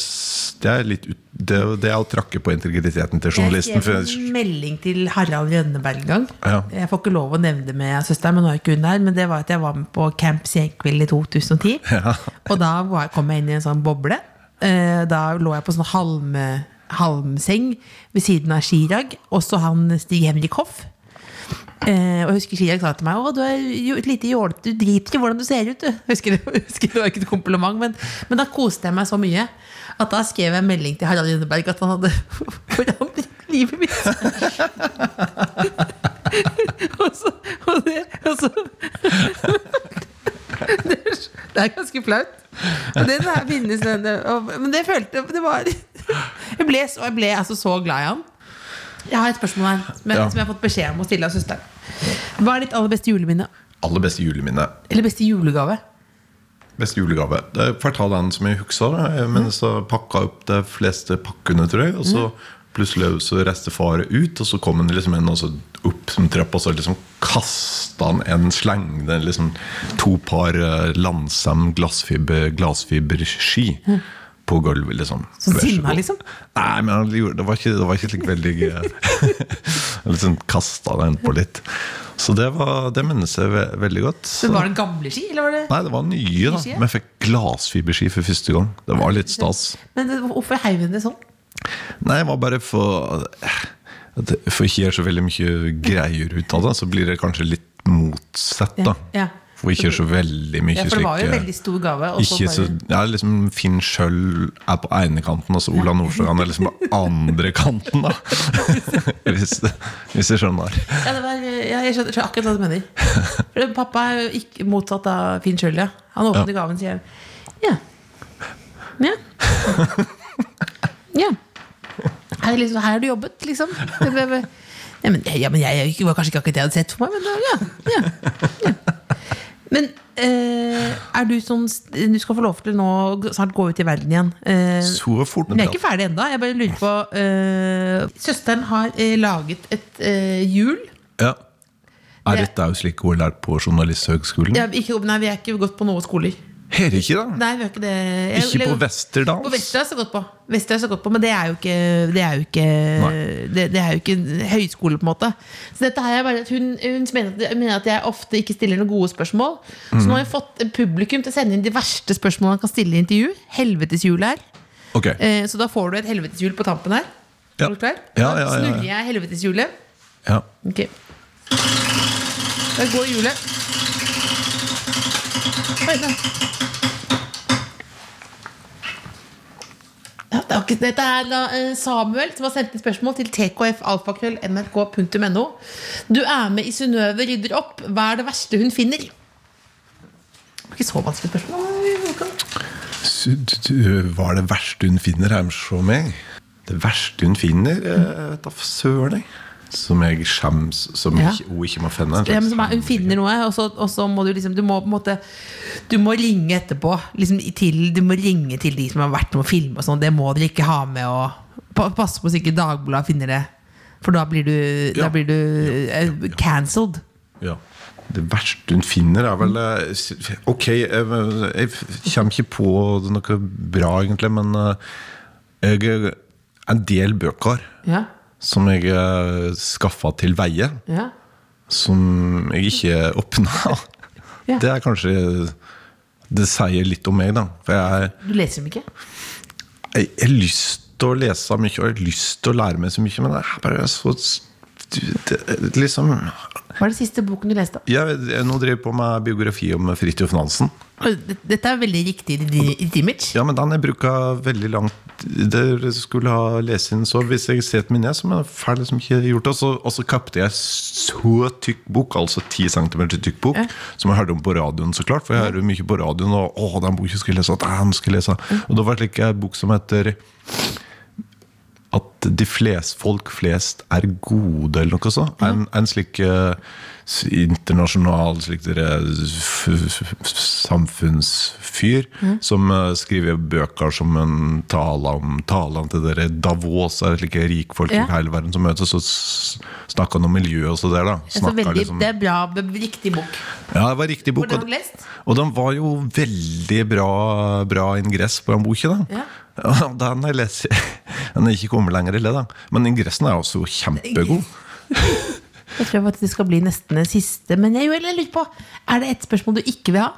det er litt ut, det, det er å trakke på integriteten til
Jeg
journalisten.
skrev
For,
en melding til Harald Rønneberg en gang.
Ja.
Jeg får ikke lov å nevne det med søsteren, men nå er ikke hun der. Men det var at jeg var med på Camp Senkveld i 2010.
Ja.
Og da kom jeg inn i en sånn boble. Eh, Da lå jeg på sånn halm, halmseng ved siden av Chirag. Også han Stig Henrik Hoff. Eh, og jeg husker Chirag sa til meg Å, du er jo et lite jålete, du driter i hvordan du ser ut. Du. Husker husker det var ikke et kompliment, men, men da koste jeg meg så mye at da skrev jeg en melding til Harald Rønneberg at han hadde forandret livet mitt. og så, og det, og så det, er, er ganske flaut. Og det der finnes Men det følte det var Jeg ble, så, jeg ble altså så glad i han. Jeg har et spørsmål her som jeg,
Ja.
som jeg har fått beskjed om å stille av søsteren. Hva er ditt aller beste juleminne?
aller beste juleminne.
Eller beste julegave?
Beste julegave. Er får ta den som jeg husker. Men så pakka opp de fleste pakkene, tror jeg. Og så plutselig så reiste far ut, og så kom han liksom en opp som trappa, og så liksom kasta han en sleng liksom to par eh, Landsem glassfiber, glassfiberski. På gulvet, liksom.
Så sinna, liksom?
Nei, men han gjorde, det var ikke, det var ikke slik veldig liksom kasta den på litt. Så det, var, det minnes jeg ve veldig godt.
Så var det gamle ski? Eller var det?
Nei, det var nye, da.
Vi.
Men jeg fikk glassfiberski for første gang. Det var litt stas.
Men det- hvorfor heiv hun det sånn?
Nei, det var bare for det- For ikke gjøre så veldig mye greier ut av det, så blir det kanskje litt motsatt, da.
Ja.
For ikke så veldig mye
Ja, for det var jo en veldig stor gave.
ikke så, ja, liksom Finn Schjøll er på ene kanten, og så Ola Nordstrand er liksom på andre kanten. da Hvis, hvis jeg skjønner.
Ja, det var, ja, jeg skjønner, akkurat hva du mener. For Pappa er jo ikke motsatt av Finn Schjøll. Ja. Han åpner gaven og sier ja. Ja. ja. Her, er liksom, her har du jobbet, liksom. Ja, men, ja, men jeg, jeg var kanskje ikke akkurat det jeg hadde sett for meg, men ja. ja, ja. Men eh, er du sånn Du skal få lov til nå snart gå ut i verden igjen. Eh,
Så fort
men jeg er ikke ferdig ennå. Jeg bare lurer på eh, Søsteren har eh, laget et eh, hjul.
Ja. Er
Det-
dette jo slik har lært på Journalisthøgskolen?
Ja, ikke, nei, vi er ikke gått på noen skoler.
Her ikke, det?
Nei, vi har ikke det. Jeg,
Ikke på Westerdals?
På Vesterdals har gått på. Vesterdals har gått på, Men det er jo ikke Det er jo ikke, det, det er jo ikke høyskole, på en måte. Så dette her er bare at Hun, hun mener, at, jeg ofte ikke stiller noen gode spørsmål. Så nå har jeg fått publikum til å sende inn de verste spørsmålene han kan stille i intervju. Helveteshjul her.
Okay.
Eh, så da får du et helveteshjul på tampen her.
Ja.
Er du klar?
Ja, ja, ja, ja.
snurrer jeg helveteshjulet.
Ja.
Ok. Da går hjulet. Oi, da. Ja, det er ikke, dette er da eh, Samuel som har sendt inn spørsmål til tkfalfakrøll.nrk.no. Du er med i Synnøve rydder opp. Hva er det verste hun finner? Det var ikke så vanskelig spørsmål.
Du, Hva er det verste hun finner hjemme hos meg? Det verste hun finner? eh, Da søren, jeg. Som jeg skjems Som
Ja.
ikke, hun ikke må finne.
Ja, er, hun finner noe, og så, og så må du liksom Du må på en måte Du må ringe etterpå. Liksom til, du må ringe til de som har vært med å filme og sånn. Det må dere ikke ha med. Og passe på så ikke Dagbladet finner det. For da blir du,
Ja.
da blir du eh, cancelled.
Ja. Det verste hun finner, er vel eh, Ok, jeg, jeg kommer ikke på noe bra, egentlig, men eh, jeg, en del bøker
Ja.
Som jeg uh, skaffa til veie,
ja.
som jeg ikke åpna.
Ja.
Det er kanskje Det sier litt om meg, da. For jeg,
Du leser dem ikke?
jeg, jeg har lyst til å lese mye, og jeg har lyst til å lære meg så mye, men det er bare så det, Liksom
Hva er det siste boken du leste?
jeg, jeg nå driver jeg på med biografi om Fridtjof Nansen.
Det- Dette er veldig riktig i image.
Ja, men den jeg bruka veldig langt Det skulle ha lest inn, så hvis jeg ser et minne, så er ferdig som ikke gjort det. Og så- kapte jeg så tykk bok, altså 10 cm tykk bok, som jeg hørte om på radioen, så klart. For jeg hører mye på radioen, og å, den boka skal jeg lese, den skal jeg lese. Og da var det like en bok som heter at de flest, folk flest er gode, eller noe sånt. En, en slik eh, s- internasjonal slik samfunnsfyr som eh, skriver bøker som en tale om talene til dere Davos, er slike rikfolk
Ja.
i hele verden som møtes, og s- snakker han om miljø og så der, da.
Så veldig,
liksom-
Det er bra, riktig bok.
ja, det var riktig bok. Og- og den var jo veldig bra, bra ingress på den boka.
Ja.
Den har jeg lest Den er ikke kommet lenger i det, da. Men ingressen er også kjempegod.
Jeg tror at det skal bli nesten det siste. Men jeg, jeg lurer på, er det et spørsmål du ikke vil ha?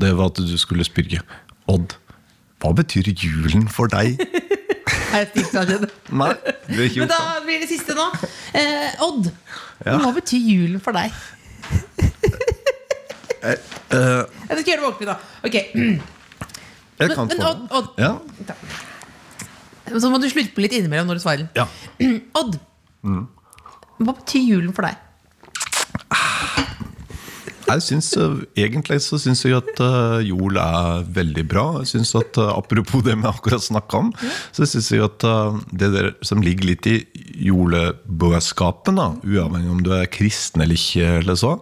Det var at du skulle spørre Odd, hva betyr julen for deg?
Er?
Nei, ikke
Men da blir det siste nå. Eh, Odd,
Ja.
hva betyr julen for deg?
Eh,
Jeg skal gjøre det ordentlig, da. Ok,
jeg kan
men
få
Odd, Odd.
Ja.
Så må du slurpe litt innimellom når du svarer.
ja.
Odd, hva betyr julen for deg?
Jeg synes, eh, Egentlig så syns jeg at eh, jul er veldig bra. Jeg synes at eh, Apropos det vi akkurat snakka om, så syns jeg at det der som ligger litt i julebudskapen, uavhengig om du er kristen eller ikke, eller så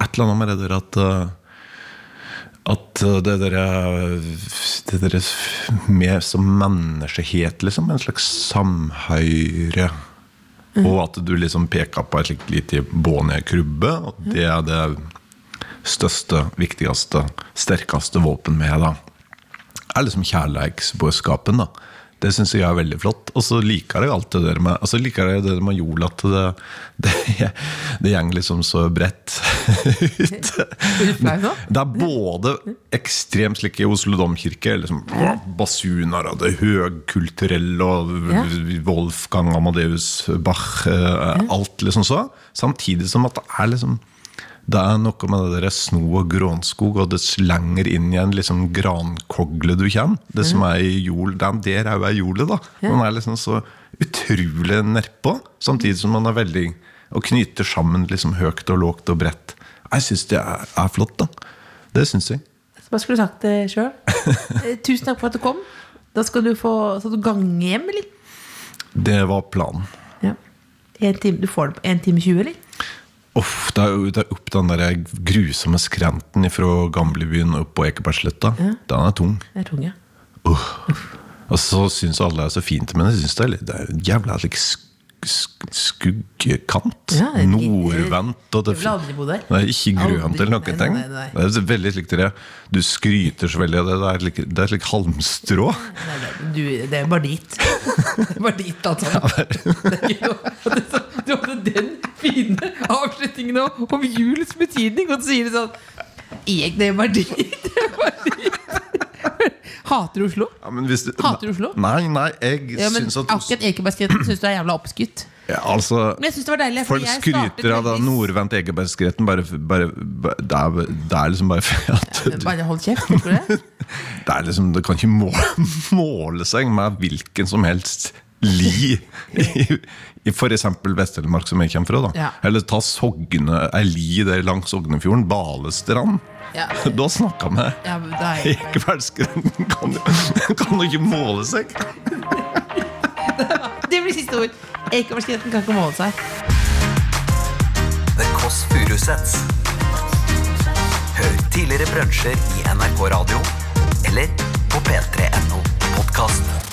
Et eller annet med det der at at det der, det der med som menneskehet, liksom. En slags samhøyre. Og at du liksom peker på et slikt lite krybbe. Og det er det største, viktigste, sterkeste våpen vi har. da. er liksom kjærleiksbudskapen. da. Det syns jeg er veldig flott. Og så liker jeg alt det der med altså liker jeg det med jul, at det, det, det går liksom så bredt ut. Det er både ekstremt slik i Oslo domkirke, liksom basuner og det høgkulturelle og
Ja.
Wolfgang Amadeus Bach, eh, alt liksom så. Samtidig som at det er liksom det er noe med det der sno og grånskog, og dess lenger inn i en liksom grankogle du kommer. Det som er i jord, den der er jo ei jorde, da. Man er liksom så utrolig nedpå, samtidig som man er veldig Og knyter sammen liksom høyt og lågt og bredt. Jeg syns det er, er flott, da. Det syns jeg.
Hva skulle du sagt det sjøl? Tusen takk for at du kom. Da skal du få du gange hjem, eller?
Det var planen.
Ja. En time, du får det på 1 time 20, eller?
Uff, det er det er opp den der grusomme skrenten fra gamlebyen opp på Ekebergsletta. Den er tung.
Det er tung, ja.
Og så syns alle det er så fint, men jeg syns det er det er en jævla like, sk sk skuggkant.
Ja, er-
Nordvendt. Og det,
der.
Nei, ikke grønt eller noen ting.
nei, nei.
Det er veldig slik det Du skryter så veldig av det. Det er like, det er slik halmstrå.
Nei, det, du, det er bare dit. Det er bare dit, alt sammen. Det er ikke noe- og det er så- Du hadde den fine avslutningene om, julens betydning, og så sier de sånn Jeg, det bare dritt. Det var dit. Hater Oslo?
Ja, du,
Hater Oslo?
Nei, nei, jeg
Ja, men
syns at
akkurat Ekebergskretten syns du er jævla oppskutt.
ja, altså,
Men jeg synes det var deilig.
Folk skryter av nordvendt Ekebergskretten. Bare, bare, bare, det, er, det er liksom bare at du,
Bare hold kjeft, tenker du det?
det, er liksom, det kan ikke måle, måle seg med hvilken som helst li i, i f.eks. Vest-Telemark, som jeg kommer fra. da
Ja.
Eller ta Sogne, ei li der langs Sognefjorden. Balestrand.
Ja.
Da snakka vi!
Ja, er
Ekebergsgreten kan, kan jo ikke måle seg!
Det blir siste ord. Ekebergskretten kan ikke måle seg.
The Kåss Furuseths. Hør tidligere brunsjer i NRK Radio eller på p3.no podkast.